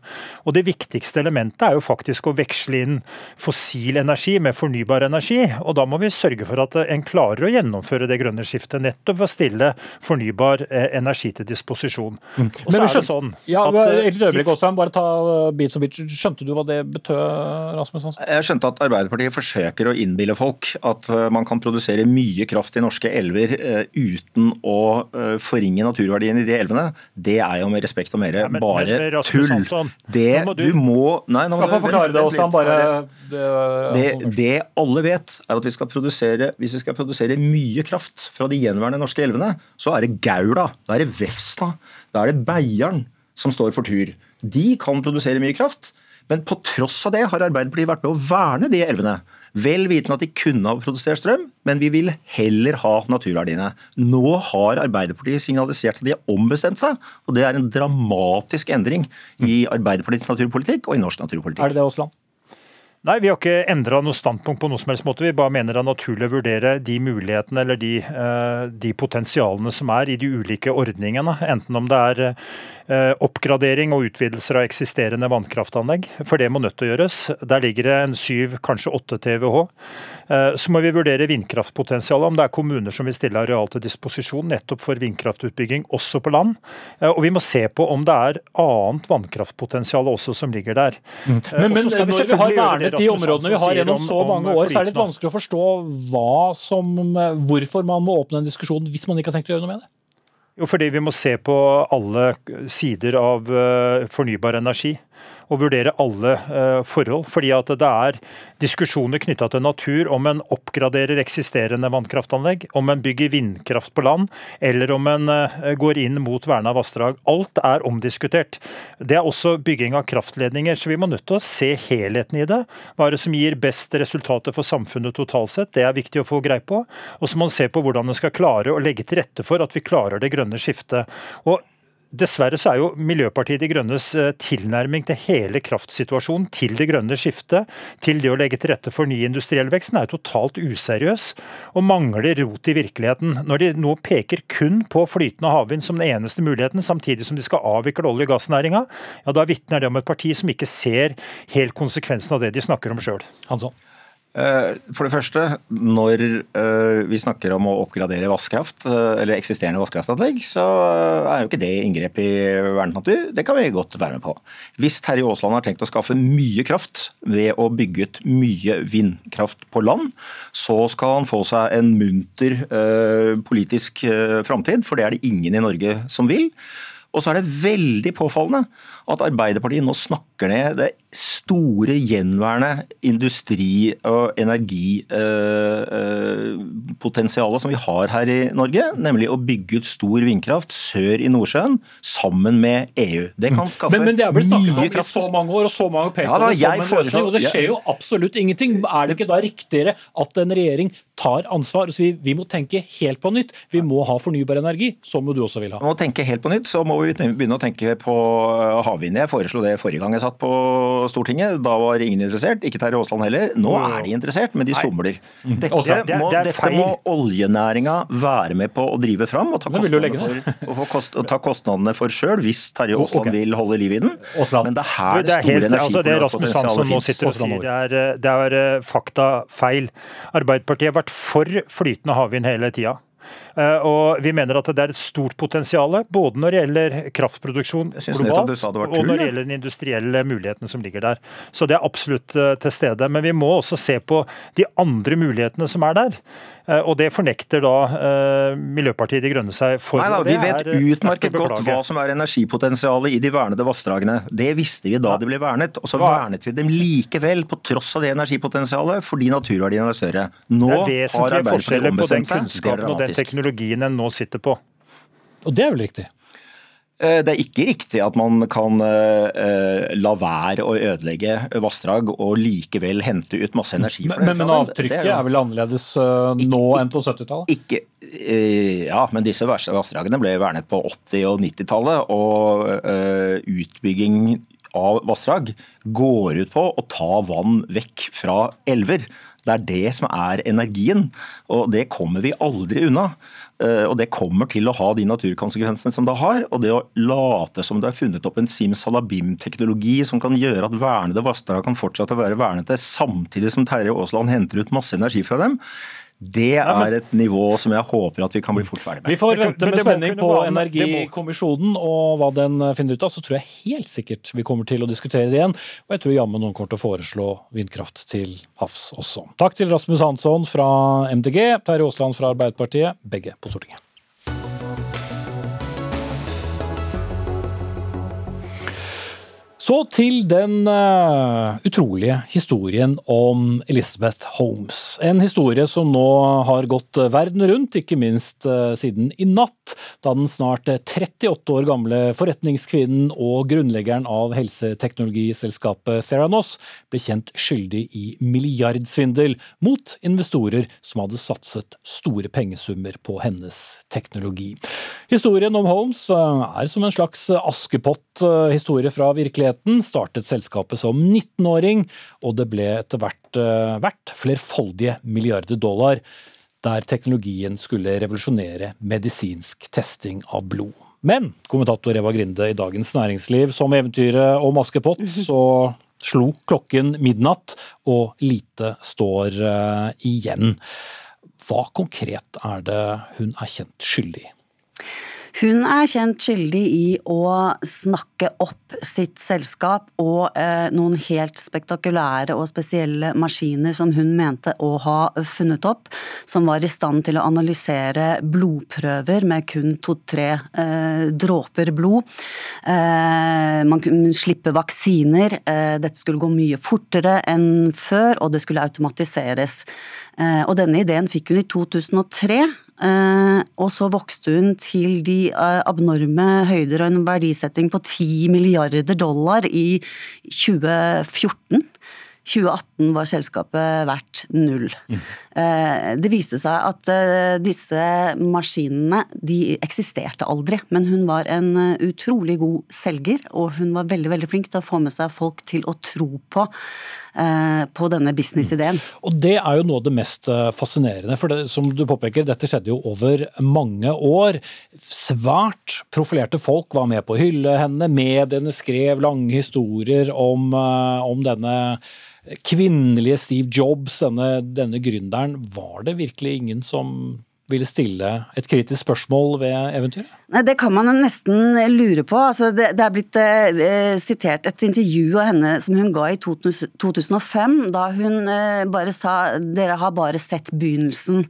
Og det viktigste elementet er jo faktisk å veksle inn fossil energi med fornybar energi. Og da må vi sørge for at en klarer å gjennomføre det grønne skiftet, nettopp ved å stille fornybar eh, energi til disposisjon. Og så Men vi er det skjønte- sånn Ja, at, eh, et lite øyeblikk, Aasland. Bare ta bit som bit. Skjønte du hva det betød, Rasmus Hansson? Jeg skjønte at Arbeiderpartiet forsøker å innbille folk at eh, man kan produsere mye kraft i norske elver eh, uten å eh, forringe naturverdien i de elvene. Det er jo med respekt å mere Ja, men- bare men tull. Hansson, Det nå må du, du- må Nei, nå må Skal få du- forklare det, Aasland. Bare det, Det, det alle vet, er at vi skal produsere, hvis vi skal produsere mye kraft fra de gjenværende norske elvene, så er det Gaula, da er det Vefsna, da er det Beiarn som står for tur. De kan produsere mye kraft, men på tross av det har Arbeiderpartiet vært med å verne de elvene. Vel vitende at de kunne ha produsert strøm, men vi vil heller ha naturverdiene. Nå har Arbeiderpartiet signalisert at de har ombestemt seg, og det er en dramatisk endring i Arbeiderpartiets naturpolitikk og i norsk naturpolitikk. Er det det, Aasland? Nei, vi har ikke endra noe standpunkt på noe som helst måte. Vi bare mener det er naturlig å vurdere de mulighetene eller de, eh, de potensialene som er i de ulike ordningene. Enten om det er eh, oppgradering og utvidelser av eksisterende vannkraftanlegg, for det må nødt til å gjøres. Der ligger det en syv, kanskje åtte TWh. Eh, Så må vi vurdere vindkraftpotensialet, om det er kommuner som vil stille areal til disposisjon nettopp for vindkraftutbygging også på land. Eh, Og vi må se på om det er annet vannkraftpotensial også som ligger der. Mm. Men, men vi når vi har vernet de områdene vi har gjennom så mange år, så er det litt vanskelig å forstå hva som, hvorfor man må åpne en diskusjon hvis man ikke har tenkt å gjøre noe med det. Jo, fordi vi må se på alle sider av eh, fornybar energi. Og vurdere alle eh, forhold. Fordi at det er diskusjoner knytta til natur om en oppgraderer eksisterende vannkraftanlegg, om en bygger vindkraft på land, eller om en eh, går inn mot verna vassdrag. Alt er omdiskutert. Det er også bygging av kraftledninger, så vi må nødt til å se helheten i det. Hva er det som gir best resultater for samfunnet totalt sett? Det er viktig å få greie på. Og så må man se på hvordan en skal klare å legge til rette for at vi klarer det grønne skiftet. Og Dessverre så er jo Miljøpartiet De Grønnes eh, tilnærming til hele kraftsituasjonen, til det grønne skiftet, til det å legge til rette for ny industriell vekst, den er totalt useriøs og mangler rot i virkeligheten. Når de nå peker kun på flytende havvind som den eneste muligheten, samtidig som de skal avvikle olje- og gassnæringa, ja, da vitner det om et parti som ikke ser helt konsekvensen av det de snakker om sjøl. Hansson. Eh, For det første, når eh, vi snakker om å oppgradere vannkraft, eh, eller eksisterende vannkraftanlegg, så er jo ikke det inngrep i vernet natur. Det kan vi godt være med på. Hvis Terje Aasland har tenkt å skaffe mye kraft ved å bygge ut mye vindkraft på land, så skal han få seg en munter politisk framtid, for det er det ingen i Norge som vil. Og så er det veldig påfallende at Arbeiderpartiet nå snakker ned det store gjenværende industri- og energipotensialet som vi har her i Norge, nemlig å bygge ut stor vindkraft sør i Nordsjøen sammen med EU. Det kan skaffe Men, men det er blitt snakket om i så mange år, og så mange peker Ja, da, det så mange foreslår- og det skjer jo absolutt ingenting. Er det ikke da riktigere at en regjering tar ansvar og sier vi må tenke helt på nytt, vi må ha fornybar energi, som du også vil ha? Må tenke helt på nytt, så må vi begynne å tenke på uh, havvind. Jeg foreslo det forrige gang jeg satt på Stortinget. Da var ingen interessert, ikke Terje Aasland heller. Nå er de interessert, men de somler. Dette, Aasland, det må, dette må oljenæringa være med på å drive fram og ta kostnadene for, og kost, og ta kostnadene for sjøl, hvis Terje Aasland vil holde liv i den. Men det er her Det er store energipotensialet altså fins. det er, det er eh, fakta feil. Arbeiderpartiet har vært for flytende havvind hele tida. Eh, Og Vi mener at det er et stort potensial både når det gjelder kraftproduksjon globalt, og når det gjelder den industrielle muligheten som ligger der. Så det er absolutt eh, til stede. Men vi må også se på de andre mulighetene som er der. Eh, Og det fornekter da Miljøpartiet De Grønne seg for. Nei da, Vi vet utmerket godt hva som er energipotensialet i de vernede vassdragene. Det visste vi da de ble vernet, og så vernet vi dem likevel på tross av det energipotensialet, fordi naturverdiene er større. Nå Det har Arbeiderpartiet ombestemt seg. Dramatisk. Teknologien en nå sitter på. Og det er vel riktig? Eh, Det er ikke riktig at man kan eh, eh, la være å ødelegge vassdrag og likevel hente ut masse energi for Men, men. Det avtrykket er er vel annerledes nå nå enn på 70-tallet? Ikke, eh, ja, men disse vassdragene ble vernet på 80- og 90-tallet, og eh, utbygging av vassdrag går ut på å ta vann vekk fra elver. Det er det som er energien, og det kommer vi aldri unna. Eh, Og det kommer til å ha de naturkonsekvensene som det har. Og det å late som det er funnet opp en simsalabim-teknologi som kan gjøre at vernede vassdrag kan fortsette å være vernede, samtidig som Terje Aasland henter ut masse energi fra dem, det er et nivå som jeg håper at vi kan bli fort ferdig med. Vi får vente med spenning på Energikommisjonen og hva den eh, finner ut av. Så tror jeg helt sikkert vi kommer til å diskutere det igjen. Og jeg tror jammen noen kommer til å foreslå vindkraft til havs også. Takk til Rasmus Hansson fra MDG, Terje Aasland fra Arbeiderpartiet, begge på Stortinget. Så til den uh, utrolige historien om Elizabeth Holmes. En historie som nå har gått verden rundt, ikke minst uh, siden i natt, da den snart 38 år gamle forretningskvinnen og grunnleggeren av helseteknologiselskapet Theranos ble kjent skyldig i milliardsvindel mot investorer som hadde satset store pengesummer på hennes teknologi. Historien om Holmes uh, er som en slags Askepott-historie fra virkeligheten. Startet selskapet som 19-åring, og det ble etter hvert eh, verdt flerfoldige milliarder dollar, der teknologien skulle revolusjonere medisinsk testing av blod. Men kommentator Eva Grinde i Dagens Næringsliv, som eventyret om Askepott, så slo klokken midnatt, og lite står eh, igjen. Hva konkret er det hun er kjent skyldig i? Hun er kjent skyldig i å snakke opp sitt selskap og eh, noen helt spektakulære og spesielle maskiner som hun mente å ha funnet opp, som var i stand til å analysere blodprøver med kun to-tre eh, dråper blod. Eh, man kunne slippe vaksiner. Eh, dette skulle gå mye fortere enn før, og det skulle automatiseres. Eh, og denne ideen fikk hun i 2003. Eh, og så vokste hun til de eh, abnorme høyder og en verdisetting på 10 milliarder dollar i 2014. 2018 var selskapet verdt null. Eh, Det viste seg at disse maskinene de eksisterte aldri, men hun var en utrolig god selger, og hun var veldig veldig flink til å få med seg folk til å tro på, på denne businessideen. Og Det er jo noe av det mest eh, fascinerende. for det, som du påpeker, Dette skjedde jo over mange år. Svært profilerte folk var med på å hylle henne. Mediene skrev lange historier om, eh, om denne kvinnelige Steve Jobs, denne, denne gründeren. Var det virkelig ingen som ville stille et kritisk spørsmål ved eventyret? Det kan man nesten lure på. Altså, det, det er blitt eh, sitert et intervju av henne som hun ga i 2005, da hun eh, bare sa dere har bare sett begynnelsen.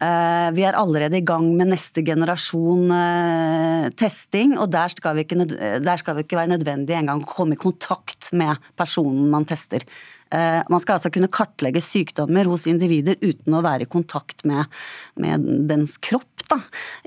Eh, vi er allerede i gang med neste generasjon eh, testing, og der skal, vi ikke, der skal vi ikke være nødvendig engang å komme i kontakt med personen man tester. Eh, Man skal altså kunne kartlegge sykdommer hos individer uten å være i kontakt med, med dens kropp. Da.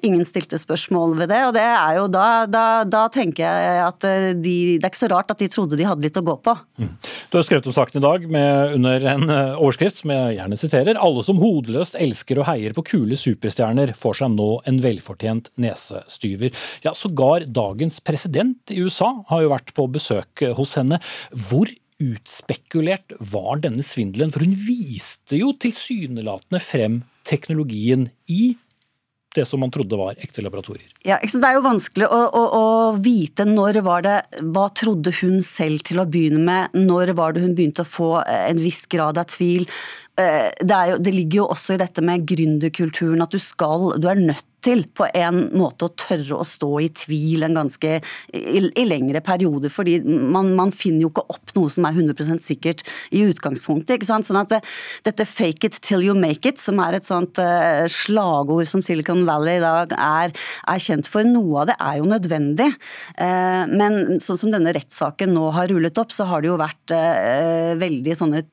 Ingen stilte spørsmål ved det, og det er jo da, da, da tenker jeg at eh, de, det er ikke så rart at de trodde de hadde litt å gå på. Du har skrevet om saken i dag med, under en eh, overskrift som jeg gjerne siterer. Alle som hodeløst elsker og heier på kule superstjerner, får seg nå en velfortjent nesestyver. Ja, Sågar dagens president i USA har jo vært på besøk hos henne. Hvor utspekulert var denne svindelen? For hun viste jo tilsynelatende frem teknologien i det som man trodde var ekte laboratorier. Ja, Det er jo vanskelig å, å, å, vite når var det Hva trodde hun selv til å begynne med? Når var det hun begynte å få en viss grad av tvil? Eh, det, jo, det, ligger jo også i dette med gründerkulturen at du skal, du er nødt til på en måte å tørre å stå i tvil en ganske i, i lengre perioder. fordi man, man, finner jo ikke opp noe som er 100% sikkert i utgangspunktet. ikke sant? Sånn at det, dette 'fake it till you make it', som er et sånt uh, slagord som Silicon Valley i dag er, er, kjent for, noe av det er jo nødvendig. Uh, men sånn som denne rettssaken nå har rullet opp, så har det jo vært uh, veldig sånne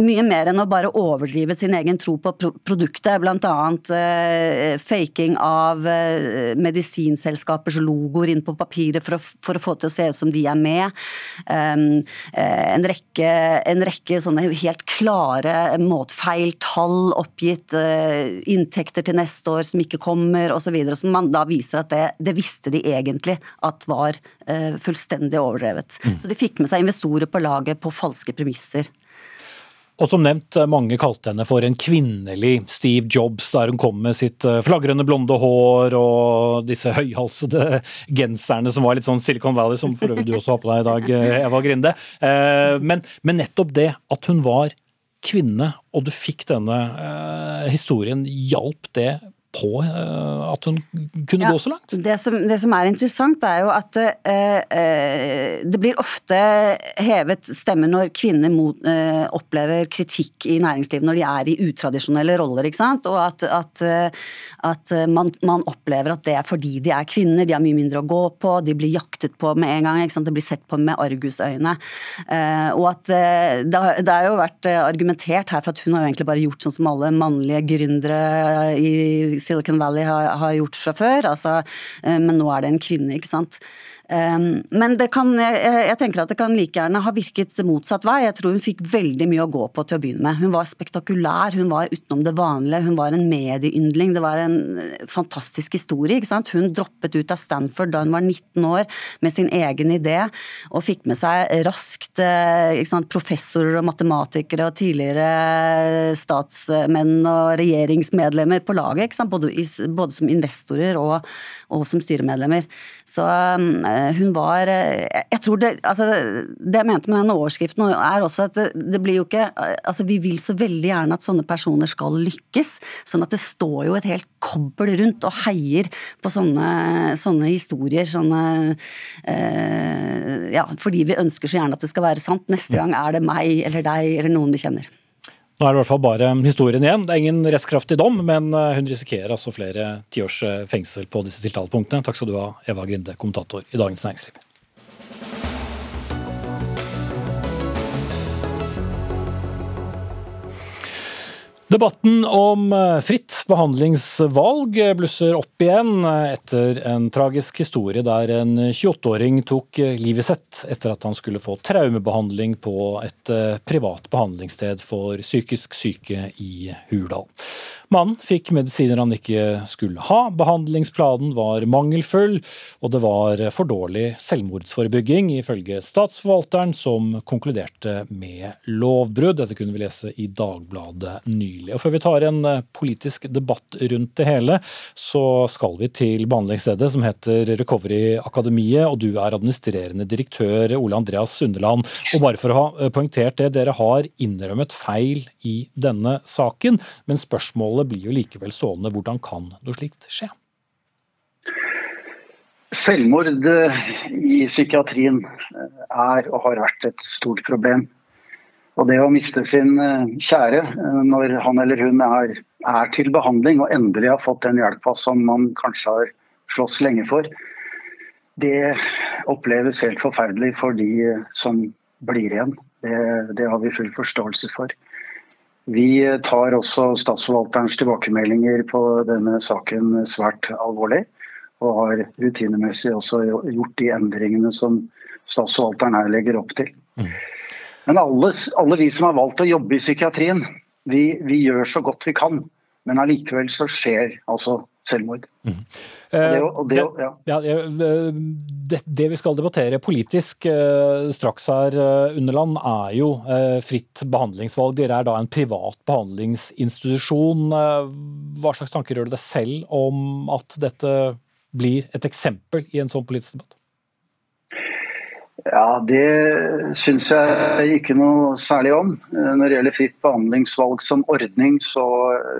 mye mer enn å bare overdrive sin egen tro på produktet. Bl.a. Eh, faking av eh, medisinselskapers logoer inn på papiret for å, for å, få til å se ut som de er med. Um, eh, en, rekke, en rekke sånne helt klare måtfeil, tall oppgitt, eh, inntekter til neste år som ikke kommer osv. Som man da viser at det, det, visste de egentlig at var fullstendig overdrevet. Mm. Så de fikk med seg investorer på laget på falske premisser. Og som nevnt, mange kalte henne for en kvinnelig Steve Jobs, der hun kom med sitt eh, flagrende blonde hår og disse høyhalsede genserne som var litt sånn Silicon Valley, som for øvrig du også har på deg i dag, eh, Eva Grinde. Eh, men, men nettopp det at hun var kvinne, og du fikk denne historien, hjalp det på uh, at hun kunne ja, gå så langt? Det som, det som, er interessant, er jo at uh, uh, det blir ofte hevet stemme når kvinner mot, opplever kritikk i næringslivet når de er i utradisjonelle roller. ikke sant? Og at, at, at man, man, opplever at det er fordi de er kvinner, de har mye mindre å gå på, de blir jaktet på med en gang. ikke sant? Det blir sett på med argusøyne. og at det, det har jo vært argumentert her for at hun har jo egentlig bare gjort sånn som alle mannlige gründere i Silicon Valley har, har gjort fra før, altså, eh, men nå er det en kvinne, ikke sant. Ehm, men kan, jeg tenker at det kan like gjerne ha virket motsatt vei. Jeg tror hun fikk veldig mye å gå på til å begynne med. Hun var spektakulær, hun var utenom det vanlige, hun var en medieyndling. Det var en eh, fantastisk historie. ikke sant? Hun droppet ut av Stanford da hun var 19 år med sin egen idé, og fikk med seg raskt eh, sant, professorer og matematikere og tidligere statsmenn og regjeringsmedlemmer på laget, både, både, som investorer og, og som styremedlemmer. Så ehm, Eh, hun var eh, Jeg tror det altså, Det jeg mente med denne overskriften er også at det, det, blir jo ikke Altså vi vil så veldig gjerne at sånne personer skal lykkes, sånn at det står jo et helt kobbel rundt og heier på sånne, sånne historier. Sånne eh, Ja, fordi vi ønsker så gjerne at det skal være sant. Neste gang er det meg eller deg eller noen vi kjenner. Nå er det i hvert fall bare historien igjen. Det er ingen rettskraftig dom, men eh, hun risikerer altså flere tiårs eh, fengsel på disse tiltalepunktene. Takk skal du ha, Eva Grinde, kommentator i Dagens Næringsliv. Debatten om eh, fritt behandlingsvalg blusser opp igjen etter en tragisk historie der en 28-åring tok livet sitt etter at han skulle få traumebehandling på et eh, privat behandlingssted for psykisk syke i Hurdal. Mannen fikk medisiner han ikke skulle ha, behandlingsplanen var mangelfull, og det var for dårlig selvmordsforebygging, ifølge statsforvalteren, som konkluderte med lovbrudd. Dette kunne vi lese i Dagbladet nylig. Og Før vi tar en eh, politisk debatt rundt det hele, så skal vi til behandlingsstedet som heter Recovery Akademiet, og du er administrerende direktør Ole Andreas Sundeland. Og bare for å ha eh, poengtert det, dere har innrømmet feil i denne saken, men spørsmålet blir jo likevel stående. Hvordan kan noe slikt skje? Selvmord i psykiatrien er og har vært et stort problem. Og det å miste sin eh, kjære eh, når han eller hun er, er til behandling og endelig har fått den hjelpa som man kanskje har slåss lenge for, det oppleves helt forferdelig for de eh, som blir igjen. Det, det har vi full forståelse for. Vi tar også statsforvalterens tilbakemeldinger på denne saken svært alvorlig. Og har rutinemessig også gjort de endringene som statsforvalteren her legger opp til. Mm. Men alle, alle, vi som har valgt å jobbe i psykiatrien, vi, vi, gjør så godt vi kan. Men allikevel så skjer altså selvmord. Mm. Det, og det, ja. Ja, det, det vi skal debattere politisk eh, straks her, eh, Underland, er jo eh, fritt behandlingsvalg. Dere er da en privat behandlingsinstitusjon. Eh, Hva slags tanker gjør du deg selv om at dette blir et eksempel i en sånn politisk debatt? Ja, Det syns jeg ikke noe særlig om. Eh, når det gjelder fritt behandlingsvalg som ordning, så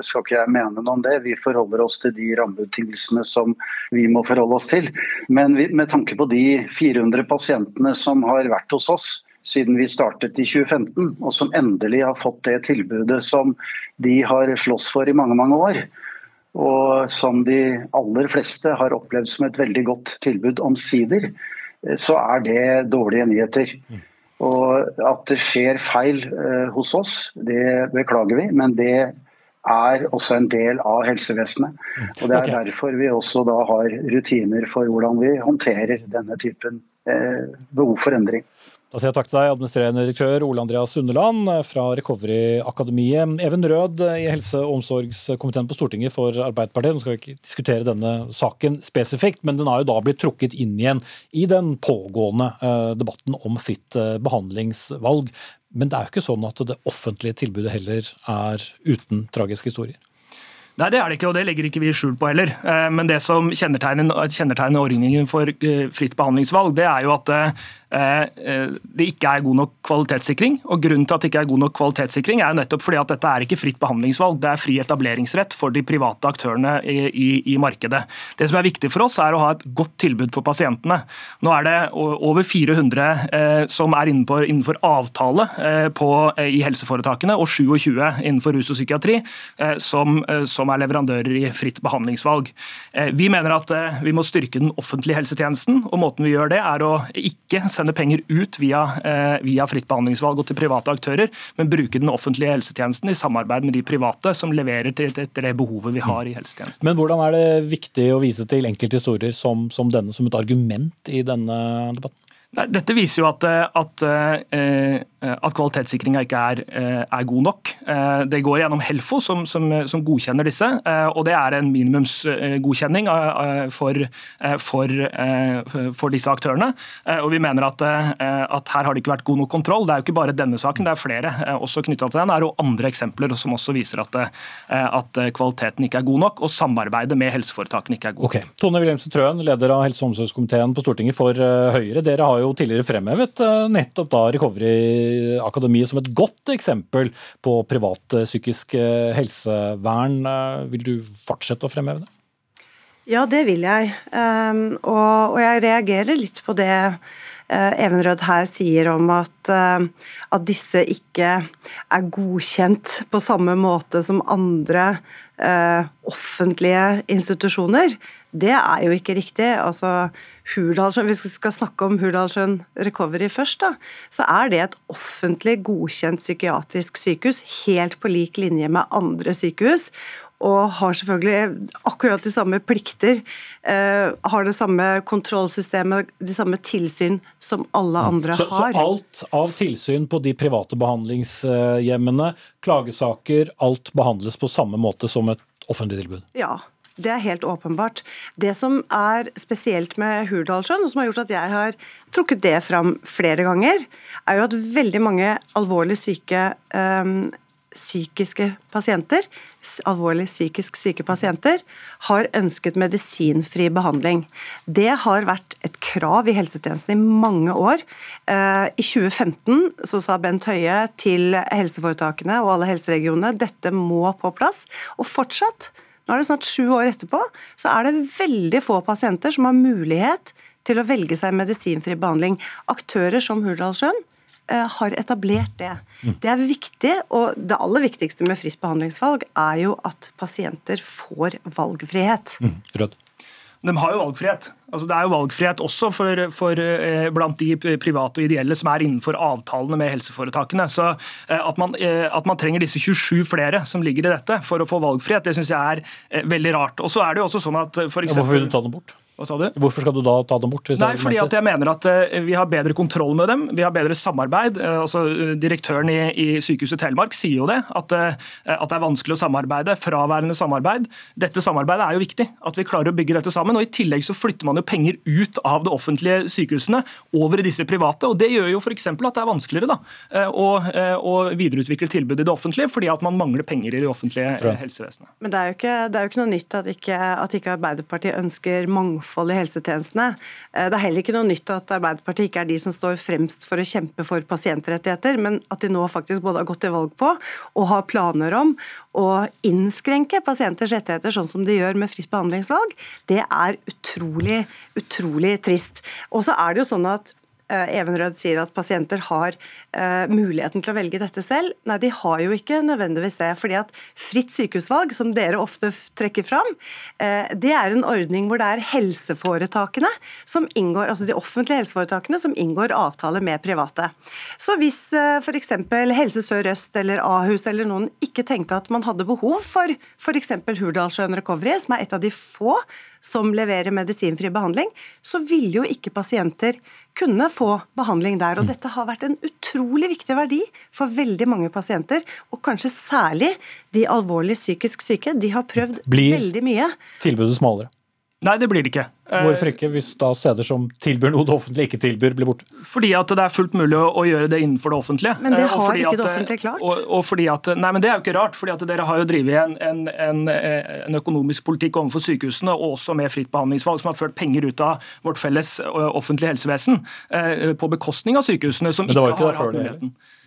skal ikke jeg mene noe om det. Vi forholder oss til de rammebetingelsene som vi må forholde oss til. Men med tanke på de 400 pasientene som har vært hos oss siden vi startet i 2015, og som endelig har fått det tilbudet som de har slåss for i mange, mange år, og som de aller fleste har opplevd som et veldig godt tilbud omsider, så er det dårlige nyheter. Og At det skjer feil eh, hos oss, det beklager vi. Men det er også en del av helsevesenet. Og Det er Okay. derfor vi også da har rutiner for hvordan vi håndterer denne typen eh, behov for endring. Da sier jeg takk til deg, administrerende direktør Ole Andreas Sundeland fra Recovery-akademiet. Even Rød i helse- og omsorgskomiteen på Stortinget for Arbeiderpartiet. Nå skal vi ikke diskutere denne saken spesifikt, men den har jo da blitt trukket inn igjen i den pågående eh, debatten om fritt eh, behandlingsvalg. Men det er jo ikke sånn at det offentlige tilbudet heller er uten tragiske historier. Nei, det er det ikke, og det legger ikke vi skjul på heller. Eh, Men det som kjennetegner, ordningen for fritt behandlingsvalg, det er jo at det ikke er god nok kvalitetssikring. Og Grunnen til at det ikke er god nok kvalitetssikring er jo nettopp fordi at dette er ikke fritt behandlingsvalg, det er fri etableringsrett for de private aktørene i, i, i markedet. Det som er viktig for oss, er å ha et godt tilbud for pasientene. Nå er det over 400 eh, som er innenfor, innenfor avtale eh, på, eh, i helseforetakene, og 27 innenfor rus og psykiatri eh, som, eh, som er leverandører i fritt behandlingsvalg. Eh, Vi mener at eh, vi må styrke den offentlige helsetjenesten, og måten vi gjør det er å ikke sende penger ut via, eh, via fritt behandlingsvalg og til private aktører, men bruke den offentlige helsetjenesten i samarbeid med de private som leverer til, til det behovet vi har i helsetjenesten. Men hvordan er det viktig å vise til enkelthistorier som, som denne som et argument i denne debatten? Dette viser jo at, eh, at, eh, at kvalitetssikringa ikke er, eh, er god nok. Eh, Det går gjennom Helfo, som, som, som godkjenner disse. eh, og Det er en minimumsgodkjenning eh, for, eh, for, eh, for disse aktørene. Eh, og Vi mener at, eh, at her har det ikke vært god nok kontroll. Det er jo ikke bare denne saken, det er flere eh, også knytta til den. Det er jo andre eksempler som også viser at, eh, kvaliteten ikke er god nok, og samarbeidet med helseforetakene ikke er god nok. Okay. Tone Wilhelmsen Trøen, leder av helse- og omsorgskomiteen på Stortinget for eh, Høyre. Dere har jo tidligere fremhevet eh, nettopp da Recovery-akademiet som et godt eksempel på privat eh, psykisk eh, helsevern. Vil du fortsette å fremheve det? Ja, det vil jeg. Um, og, jeg reagerer litt på det Evenrød her sier om at, at disse ikke er godkjent på samme måte som andre offentlige institusjoner. Det er jo ikke riktig. Altså, Hurdalsjøen, Hvis vi skal snakke om Hurdalssjøen Recovery først, da, så er det et offentlig godkjent psykiatrisk sykehus, helt på lik linje med andre sykehus og har selvfølgelig akkurat de samme plikter. Eh, har det samme kontrollsystemet, de samme tilsyn som alle andre Så, så har. alt av tilsyn på de private behandlingshjemmene, klagesaker, alt behandles på samme måte som et offentlig tilbud? Ja, det er helt åpenbart. Det som er spesielt med Hurdalssjøen, og som har gjort at jeg har trukket det fram flere ganger, er jo at veldig mange alvorlig syke um, psykiske pasienter, alvorlig psykisk syke pasienter, har ønsket medisinfri behandling. Det har vært et krav i helsetjenesten i mange år. Eh, I 2015 så sa Bent Høie til helseforetakene og alle helseregionene dette må på plass. Og fortsatt, nå er det snart sju år etterpå, så er det veldig få pasienter som har mulighet til å velge seg medisinfri behandling. Aktører som Hurdalsjøen eh, har etablert det. Det er viktig, og det aller viktigste med fritt behandlingsvalg er jo at pasienter får valgfrihet. Rød. De har jo valgfrihet. Altså, det er jo valgfrihet også for, for, eh, blant de private og ideelle som er innenfor avtalene med helseforetakene. Så eh, at man, eh, at man trenger disse 27 flere som ligger i dette for å få valgfrihet, det syns jeg er eh, veldig rart. Og så er det jo også sånn at eh, for Ja, hvorfor vil eksempel, du ta dem bort? Hva sa du? Hvorfor skal du da ta dem bort? hvis Nei, er fordi at jeg mener at eh, vi har bedre kontroll med dem, vi har bedre samarbeid. Eh, altså eh, Direktøren i, i Sykehuset Telemark sier jo det, at, at det er vanskelig å samarbeide. Fraværende samarbeid. Dette samarbeidet er jo viktig, at vi klarer å bygge dette sammen. og I tillegg så flytter man jo penger ut av de offentlige sykehusene over i disse private. og Det gjør jo f.eks. at det er vanskeligere da, å, å videreutvikle tilbudet i det offentlige, fordi at man mangler penger i det offentlige helsevesenet. Men det er jo ikke, det er jo ikke noe nytt at ikke, at ikke Arbeiderpartiet ønsker mangfold i helsetjenestene. Eh, Det er heller ikke noe nytt at Arbeiderpartiet ikke er de som står fremst for å kjempe for pasientrettigheter, men at de nå faktisk både har gått til valg på og har planer om å innskrenke pasienters rettigheter, sånn som de gjør med fritt behandlingsvalg, det er utrolig, utrolig trist. Og så er det jo sånn at Evenrød sier at pasienter har eh, muligheten til å velge dette selv. Nei, de har jo ikke nødvendigvis det. fordi at Fritt sykehusvalg, som dere ofte trekker fram, eh, det er en ordning hvor det er helseforetakene som inngår, altså de offentlige helseforetakene som inngår avtale med private. Så hvis eh, f.eks. Helse Sør-Øst eller Ahus eller noen ikke tenkte at man hadde behov for f.eks. Hurdalssjøen Recovery, som er et av de få som leverer medisinfri behandling, så ville jo ikke pasienter kunne få behandling der. Og dette har vært en utrolig viktig verdi for veldig mange pasienter, og kanskje særlig de alvorlig psykisk syke. De har prøvd Blir- veldig mye. Blir Tilbudet smalere. Nei, det blir det ikke. Eh, Hvorfor ikke, hvis da steder som tilbyr noe det offentlige ikke tilbyr, blir borte? Fordi at det er fullt mulig å, gjøre det innenfor det offentlige. Men det Eh, har ikke at, det offentlige klart. Og, og fordi at, nei, men Det er jo ikke rart, fordi at dere har jo drevet en, en, en, en økonomisk politikk overfor sykehusene, og også med fritt behandlingsvalg, som har ført penger ut av vårt felles offentlige helsevesen eh, på bekostning av sykehusene, som ikke ikke har hatt muligheten. muligheten.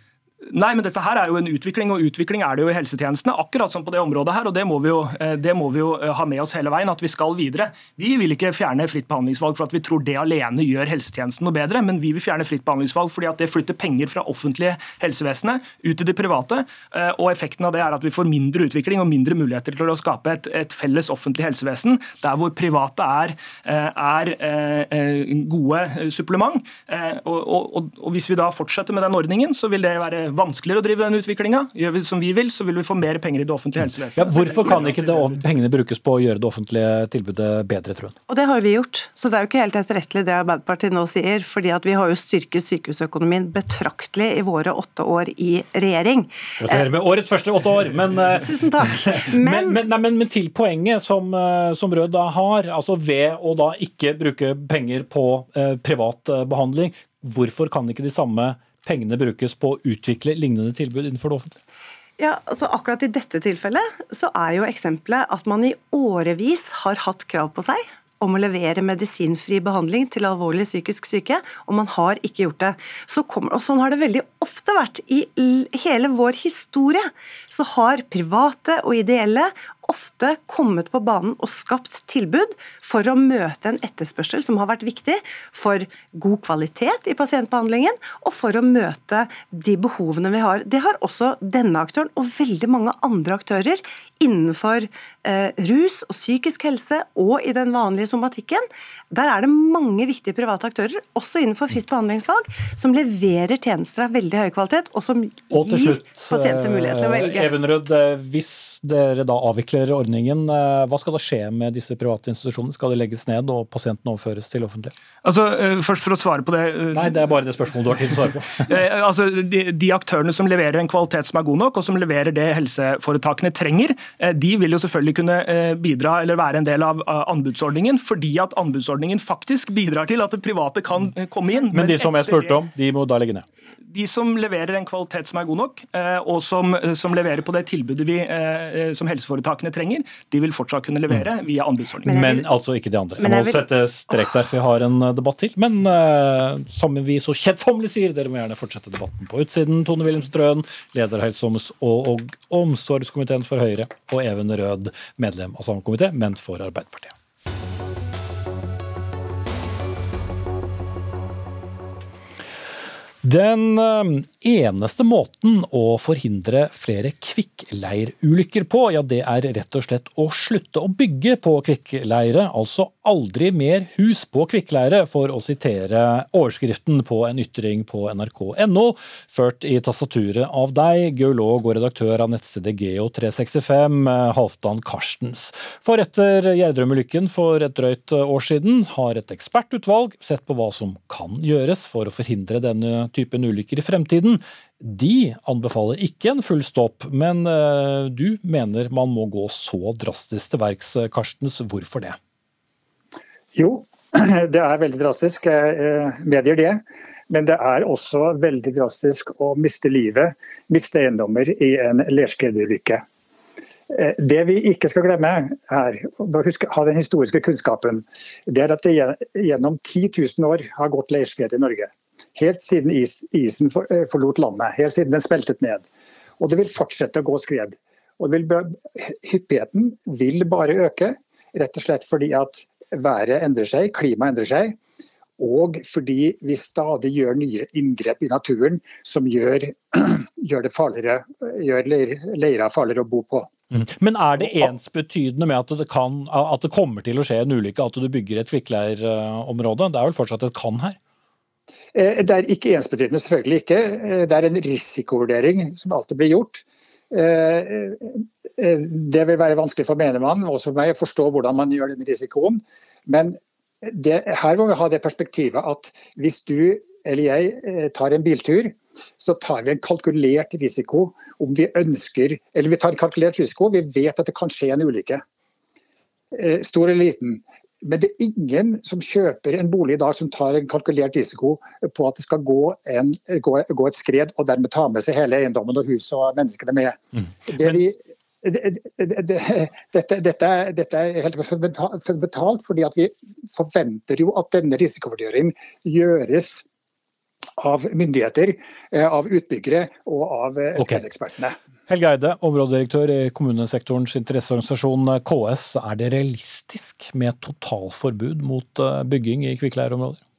Nei, men dette her er jo en utvikling, og utvikling er det jo i helsetjenestene. Akkurat som på det området her, og det må vi jo, eh, må vi jo eh, ha med oss hele veien, at vi skal videre. Vi vil ikke fjerne fritt behandlingsvalg for at vi tror det alene gjør helsetjenesten noe bedre, men vi vil fjerne fritt behandlingsvalg fordi at det flytter penger fra offentlige helsevesenet ut til det private, eh, og effekten av det er at vi får mindre utvikling og mindre muligheter til å skape et, et felles offentlig helsevesen, der hvor private er, er gode supplement. Og, og, og hvis vi da fortsetter med den ordningen, så vil det være vanskeligere å drive den utviklinga. Gjør vi som vi vil, så vil vi få mer penger i det offentlige Ja, helsevesenet. hvorfor kan ikke det, pengene brukes på å gjøre det offentlige tilbudet bedre, tror hun? Og det har vi gjort. Så det er jo ikke helt etterrettelig det Arbeiderpartiet nå sier. fordi at vi har jo styrket sykehusøkonomien betraktelig i våre åtte år i regjering. Gratulerer med årets første åtte år, men eh, Tusen takk. Men, men, nei, men, men til poenget som, eh, som Rød da har, altså ved å da ikke bruke penger på eh, privat eh, behandling, hvorfor kan ikke de samme pengene brukes på å utvikle lignende tilbud innenfor det offentlige? Ja, altså Akkurat i dette tilfellet så er jo eksempelet at man i årevis har hatt krav på seg om å levere medisinfri behandling til alvorlig psykisk syke, og man har ikke gjort det. Så kommer, og Sånn har det veldig ofte vært. I hele vår historie så har private og ideelle ofte kommet på banen og skapt tilbud for å møte en etterspørsel som har vært viktig for god kvalitet i pasientbehandlingen, og for å møte de behovene vi har. Det har også denne aktøren og veldig mange andre aktører innenfor eh, rus og psykisk helse og i den vanlige somatikken. Der er det mange viktige private aktører, også innenfor fritt behandlingsvalg, som leverer tjenester av veldig høy kvalitet, og som Og gir slutt, pasienter mulighet til å eh, velge. Evenrød, eh, hvis dere da avvikler ordningen, eh, hva skal da skje med disse private institusjonene? Skal de legges ned og pasientene overføres til offentlig? Altså, eh, først For å svare på det eh, Nei, det er bare det spørsmålet du har tid til å svare på. Altså, de, de aktørene som leverer en kvalitet som er god nok, og som leverer det helseforetakene trenger, de vil jo selvfølgelig kunne bidra eller være en del av anbudsordningen, fordi at anbudsordningen faktisk bidrar til at det private kan komme inn. Men de som jeg spurte om, de må da legge ned. De som leverer en kvalitet som er god nok, eh, og som, som leverer på det tilbudet vi, eh, som helseforetakene trenger, de vil fortsatt kunne levere via anbudsordningen. Men, altså ikke de andre. Jeg må jeg vil- sette strek der, for vi har en eh, debatt til. Men uh, som vi så kjedsommelig sier, dere må gjerne fortsette debatten på utsiden. Tone Wilhelmsen Trøen, leder av helse- og, og omsorgskomiteen for Høyre, og Even Rød, medlem av samme komité, men for Arbeiderpartiet. Den eh, eneste måten å forhindre flere kvikkleirulykker på, ja det er rett og slett å slutte å bygge på kvikkleire, altså 'Aldri mer hus på kvikkleire', for å sitere overskriften på en ytring på nrk.no, ført i tastaturet av deg, geolog og redaktør av nettstedet Geo365, Halvdan Karstens. For etter Gjerdrum-ulykken for et drøyt år siden har et ekspertutvalg sett på hva som kan gjøres for å forhindre denne typen ulykker i fremtiden. De anbefaler ikke en full stopp, men eh, du mener man må gå så drastisk til verks, Karstens. Hvorfor det? Jo, det er veldig drastisk, jeg medgir det. Men det er også veldig drastisk å miste livet, miste eiendommer i en lerskredulykke. Eh, det vi ikke skal glemme her, husk, ha den historiske kunnskapen, det er at det gjennom 10 000 år har gått leirskred i Norge. Helt siden isen eh, forlot landet, helt siden den smeltet ned. Og det vil fortsette å gå skred. Og vil, hyppigheten vil bare øke, rett og slett fordi at været endrer seg, klimaet endrer seg. Og fordi vi stadig gjør nye inngrep i naturen som gjør, gjør det farligere, gjør leira farligere å bo på. Mm. Men er det ensbetydende med at det, kan, at det kommer til å skje en ulykke, at du bygger et kvikkleirområde? Det er vel fortsatt et kan her? Eh, det er ikke ensbetydende, selvfølgelig ikke. Eh, det er en risikovurdering som alltid blir gjort. Eh, det vil være vanskelig for menigmannen, og for meg, å forstå hvordan man gjør den risikoen. Men det, her må vi ha det perspektivet at hvis du eller jeg tar en biltur, så tar vi en kalkulert risiko om vi ønsker Eller vi tar en kalkulert risiko, vi vet at det kan skje en ulykke. Stor eller liten. Men det er ingen som kjøper en bolig i dag som tar en kalkulert risiko på at det skal gå, en, gå, gå et skred og dermed ta med seg hele eiendommen og huset og menneskene med. Mm. Det vi, dette, dette, dette, er helt fundamentalt, fordi vi forventer jo at denne risikovurderingen gjøres av myndigheter, eh, av utbyggere og av eh, skredekspertene. Okay. Helge Eide, områdedirektør i kommunesektorens interesseorganisasjon KS. Er det realistisk med totalforbud mot eh, bygging i kvikkleirområder?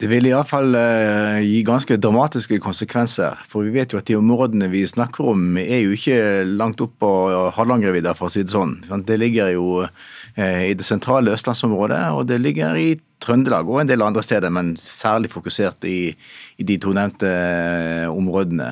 Det vil iallfall uh, gi ganske dramatiske konsekvenser. For vi vet jo at de områdene vi snakker om er jo ikke langt opp på Hardangervidda, for å si det sånn. Det ligger jo uh, i det sentrale østlandsområdet, og det ligger i Trøndelag og en del andre steder, men særlig fokusert i, i de to nevnte uh, områdene.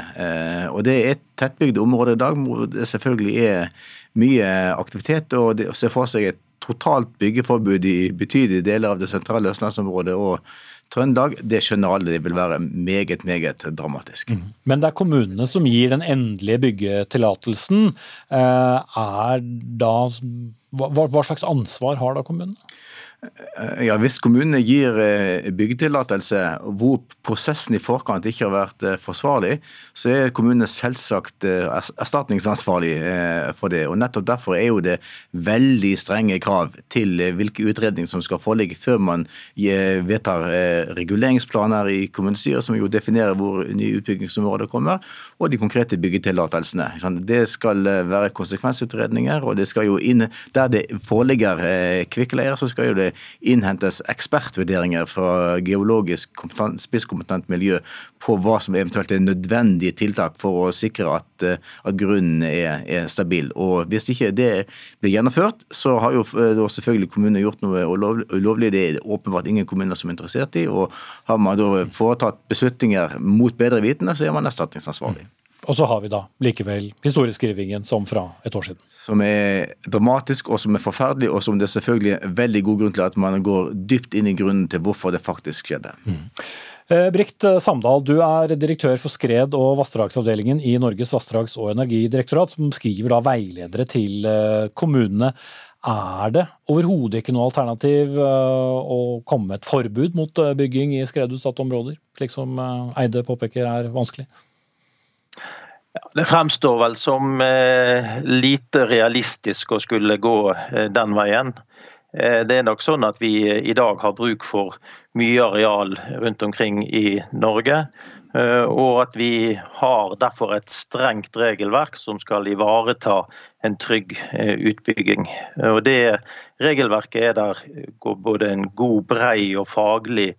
Og det er et tettbygd område i dag hvor det selvfølgelig er mye aktivitet, og det ser for seg et totalt byggeforbud i betydelige deler av det sentrale østlandsområdet og Trøndelag, det skjønner alle det vil være meget, meget dramatisk. Mm. Men det er kommunene som gir den endelige byggetillatelsen. Eh, er da hva, slags ansvar har da kommunene? Eh, ja, Hvis kommunene gir eh, byggetillatelse hvor prosessen i forkant ikke har vært eh, forsvarlig, så er kommunene selvsagt erstatningsansvarlig for det. og Nettopp derfor er jo det veldig strenge krav til hvilke utredninger som skal foreligge før man vedtar reguleringsplaner i kommunestyret, som jo definerer hvor nye utbyggingsområder kommer, og de konkrete byggetillatelsene. Det skal være konsekvensutredninger, og det skal jo inn, der det foreligger kvikkleier, så skal jo det innhentes ekspertvurderinger fra geologisk spisskompetent miljø på hva som eventuelt er nødvendige tiltak for å sikre at, eh, at grunnen er, er, stabil. Og Hvis ikke det blir gjennomført, så har jo da selvfølgelig kommunene gjort noe ulovlig. Det er åpenbart ingen kommuner som er interessert i. og Har man da foretatt beslutninger mot bedre vitende, så er man erstatningsansvarlig. Og så har vi da likevel historieskrivingen som fra et år siden. Som er dramatisk og som er forferdelig, og som det er selvfølgelig er veldig god grunn til at man går dypt inn i grunnen til hvorfor det faktisk skjedde. Mm. Eh, Brikt Samdal, du er direktør for skred- og vassdragsavdelingen i Norges vassdrags- og energidirektorat, som skriver da veiledere til eh, kommunene. Er det overhodet ikke noe alternativ eh, å komme med et forbud mot bygging i skredutsatte områder, slik som Eide påpeker er vanskelig? Det fremstår vel som eh, lite realistisk å skulle gå eh, den veien. Eh, det er nok sånn at vi i dag har bruk for mye areal rundt omkring i Norge. Og at vi har derfor et strengt regelverk som skal ivareta en trygg utbygging. Og Det regelverket er der både en god, brei og faglig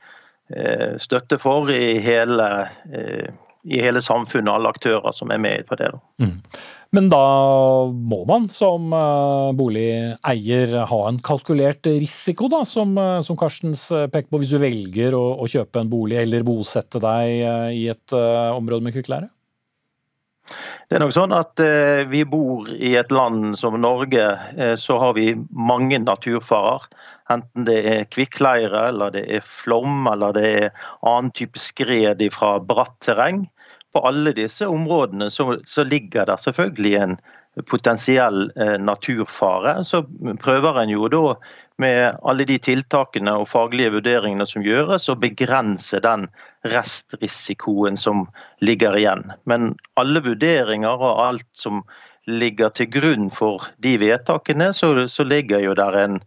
støtte for i hele i hele samfunnet, alle aktører som er med på det. Mm. Men da må man som uh, boligeier ha en kalkulert risiko, da, som, uh, som Karstens peker på, hvis du velger å, å, kjøpe en bolig eller bosette deg uh, i et område med kvikkleire? Det er nok sånn at Vi bor i et land som Norge, så har vi mange naturfarer. Enten det er kvikkleire, eller det er flom, eller det er annen type skred fra bratt terreng på alle disse områdene så, så ligger det selvfølgelig en potensiell eh, naturfare. Så prøver en jo da med alle de tiltakene og faglige vurderingene som gjøres, å begrense den restrisikoen som ligger igjen. Men alle vurderinger og alt som ligger til grunn for de vedtakene, så, så ligger jo der en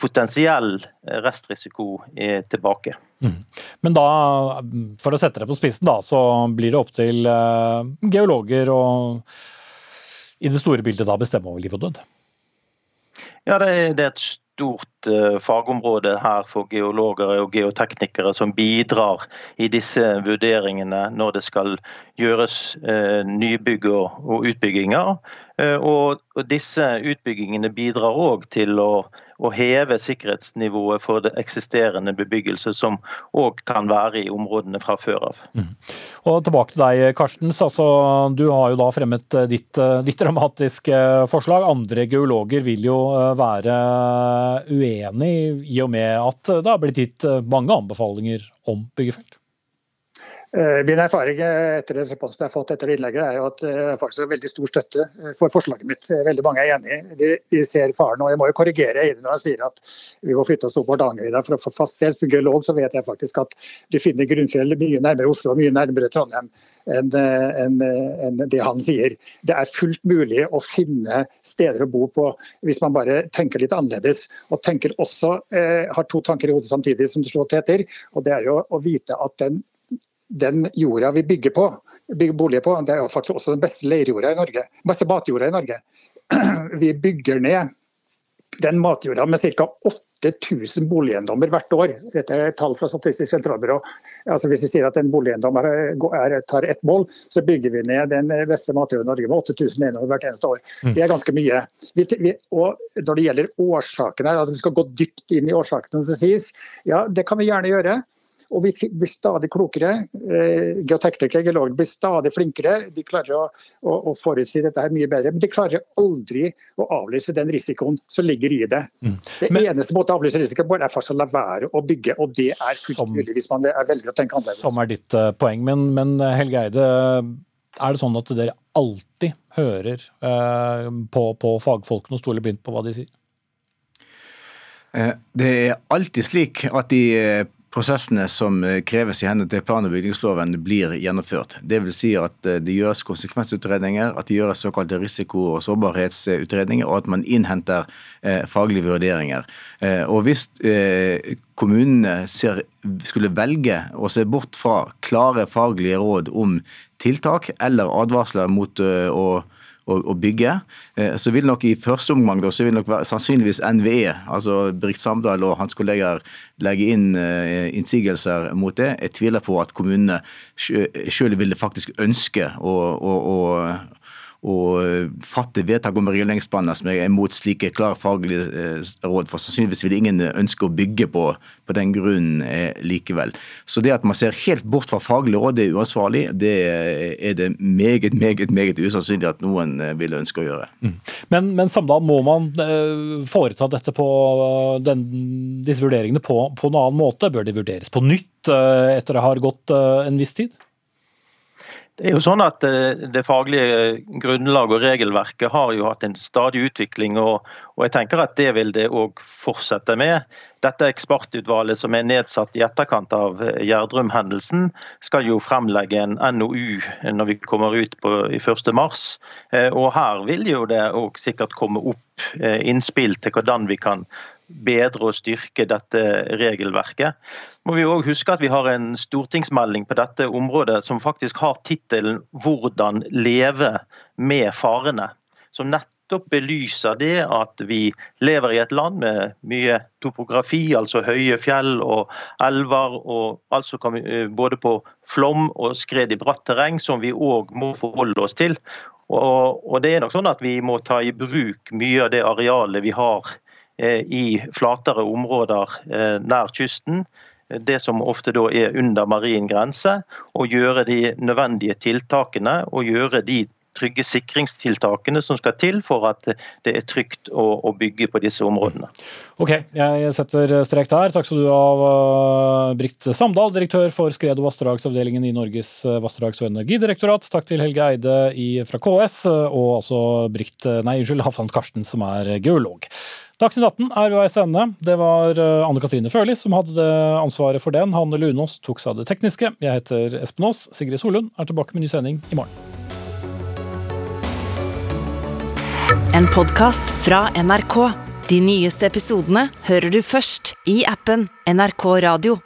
potensiell restrisiko tilbake. Mm. Men da, for å sette det på spissen, da, så blir det opp til uh, geologer og i det store bildet da bestemme over liv og død? Ja, det er, det er et stort uh, fagområde her for geologer og geoteknikere som bidrar i disse vurderingene når det skal gjøres uh, nybygg og, og utbygginger. Og, og disse utbyggingene bidrar òg til å å heve sikkerhetsnivået for det eksisterende bebyggelse, som òg kan være i områdene fra før av. Mm. Og Tilbake til deg, Karstens. Altså, du har jo da fremmet eh, ditt, eh, ditt dramatiske forslag. Andre geologer vil jo eh, være uenig i og med at det har blitt gitt mange anbefalinger om byggefelt? Eh, min erfaring etter responsen jeg har fått etter innlegget, er jo at det er faktisk veldig stor støtte eh, for forslaget mitt. Eh, veldig mange er enig. De, de ser faren. og Jeg må jo korrigere Eide når han sier at vi må flytte oss opp Hardangervidda. For å få fast geolog så vet jeg faktisk at du finner grunnfjell mye nærmere Oslo og mye nærmere Trondheim enn en, en det han sier. Det er fullt mulig å finne steder å bo på hvis man bare tenker litt annerledes. Og tenker også, eh, har to tanker i hodet samtidig, som det slår heter. og det er jo å vite at den den jorda vi bygger på, bygger boliger på, det er faktisk også den beste leirjorda i Norge. beste matjorda i Norge. Vi bygger ned den matjorda med ca. 8000 boligeiendommer hvert år. Dette er tall fra Statistisk sentralbyrå. Altså hvis vi sier at en boligeiendom tar ett mål, så bygger vi ned den beste matjorda i Norge med 8000 eiendommer hvert eneste år. Mm. Det er ganske mye. Og Når det gjelder årsakene, at vi skal gå dypt inn i årsakene, som sies, ja, det kan vi gjerne gjøre. Og vi blir stadig klokere. Eh, geoteknikere geologer blir stadig flinkere. De klarer å, å, å, forutsi dette her mye bedre. Men de klarer aldri å avlyse den risikoen som ligger i det. Mm. Det eneste måte å avlyse risikoen er faktisk å la være å bygge. Og det er fullt mulig hvis man velger å tenke annerledes. Som er ditt uh, poeng. Men, men eh, Helge Eide, er det sånn at dere alltid hører eh, på, på fagfolkene og stoler blindt på hva de sier? Det er alltid slik at de prosessene som eh, kreves i henhold til plan- og bygningsloven blir gjennomført. Dvs. Si at eh, det gjøres konsekvensutredninger, at det gjøres såkalte risiko- og sårbarhetsutredninger, og at man innhenter eh, faglige vurderinger. Og Hvis kommunene ser, skulle velge å se bort fra klare faglige råd om tiltak eller advarsler mot å å, å bygge. Eh, så vil nok i første omgang da, så vil nok sannsynligvis NVE, altså Brikt Samdal og hans kolleger, legge inn uh, innsigelser mot det. Jeg tviler på at kommunene sjøl ville faktisk ønske å, å, å å eh, fatte vedtak om reguleringsplaner som er imot slike klare faglige eh, råd. For sannsynligvis vil ingen ønske å bygge på, på den grunnen eh, likevel. Så det at man ser helt bort fra faglige råd, det er uansvarlig. Det er det meget, meget meget usannsynlig at noen vil ønske å gjøre. Mm. Men, men Samdal, må man foreta dette på den, disse vurderingene på, på en annen måte? Bør de vurderes på nytt etter det har gått en viss tid? Det er jo sånn at eh, det faglige grunnlaget og regelverket har jo hatt en stadig utvikling, og, jeg tenker at det vil det òg fortsette med. Dette ekspertutvalget som er nedsatt i etterkant av eh, Gjerdrum-hendelsen, skal jo fremlegge en NOU når vi kommer ut på, i 1.3. Eh, og her vil jo det òg sikkert komme opp innspill til hvordan vi kan bedre og styrke dette regelverket. Må vi også huske at Vi har en stortingsmelding på dette området som faktisk har tittelen 'Hvordan leve med farene'. Som nettopp belyser det at vi lever i et land med mye topografi, altså høye fjell og elver, og altså både på flom og skred i bratt terreng, som vi òg må forholde oss til. Og, og, det er nok sånn at Vi må ta i bruk mye av det arealet vi har eh, i flatere områder eh, nær kysten. Det som ofte da er under marin grense, og gjøre de nødvendige tiltakene og gjøre de trygge sikringstiltakene som skal til for at det er trygt å, å bygge på disse områdene. Ok, jeg setter strek der. Takk skal du ha, Britt Samdal, direktør for skred- og vassdragsavdelingen i Norges vassdrags- og energidirektorat. Takk til Helge Eide i, fra KS, og altså Britt, nei, unnskyld, Hafland Karsten, som er geolog. Dagsnytt 18 er ved veis ende. Det var Anne Katrine Førli som hadde ansvaret for den. Hanne Lunås tok seg av det tekniske. Jeg heter Espen Aas. Sigrid Solund er tilbake med ny sending i morgen. En podkast fra NRK. De nyeste episodene hører du først i appen NRK Radio.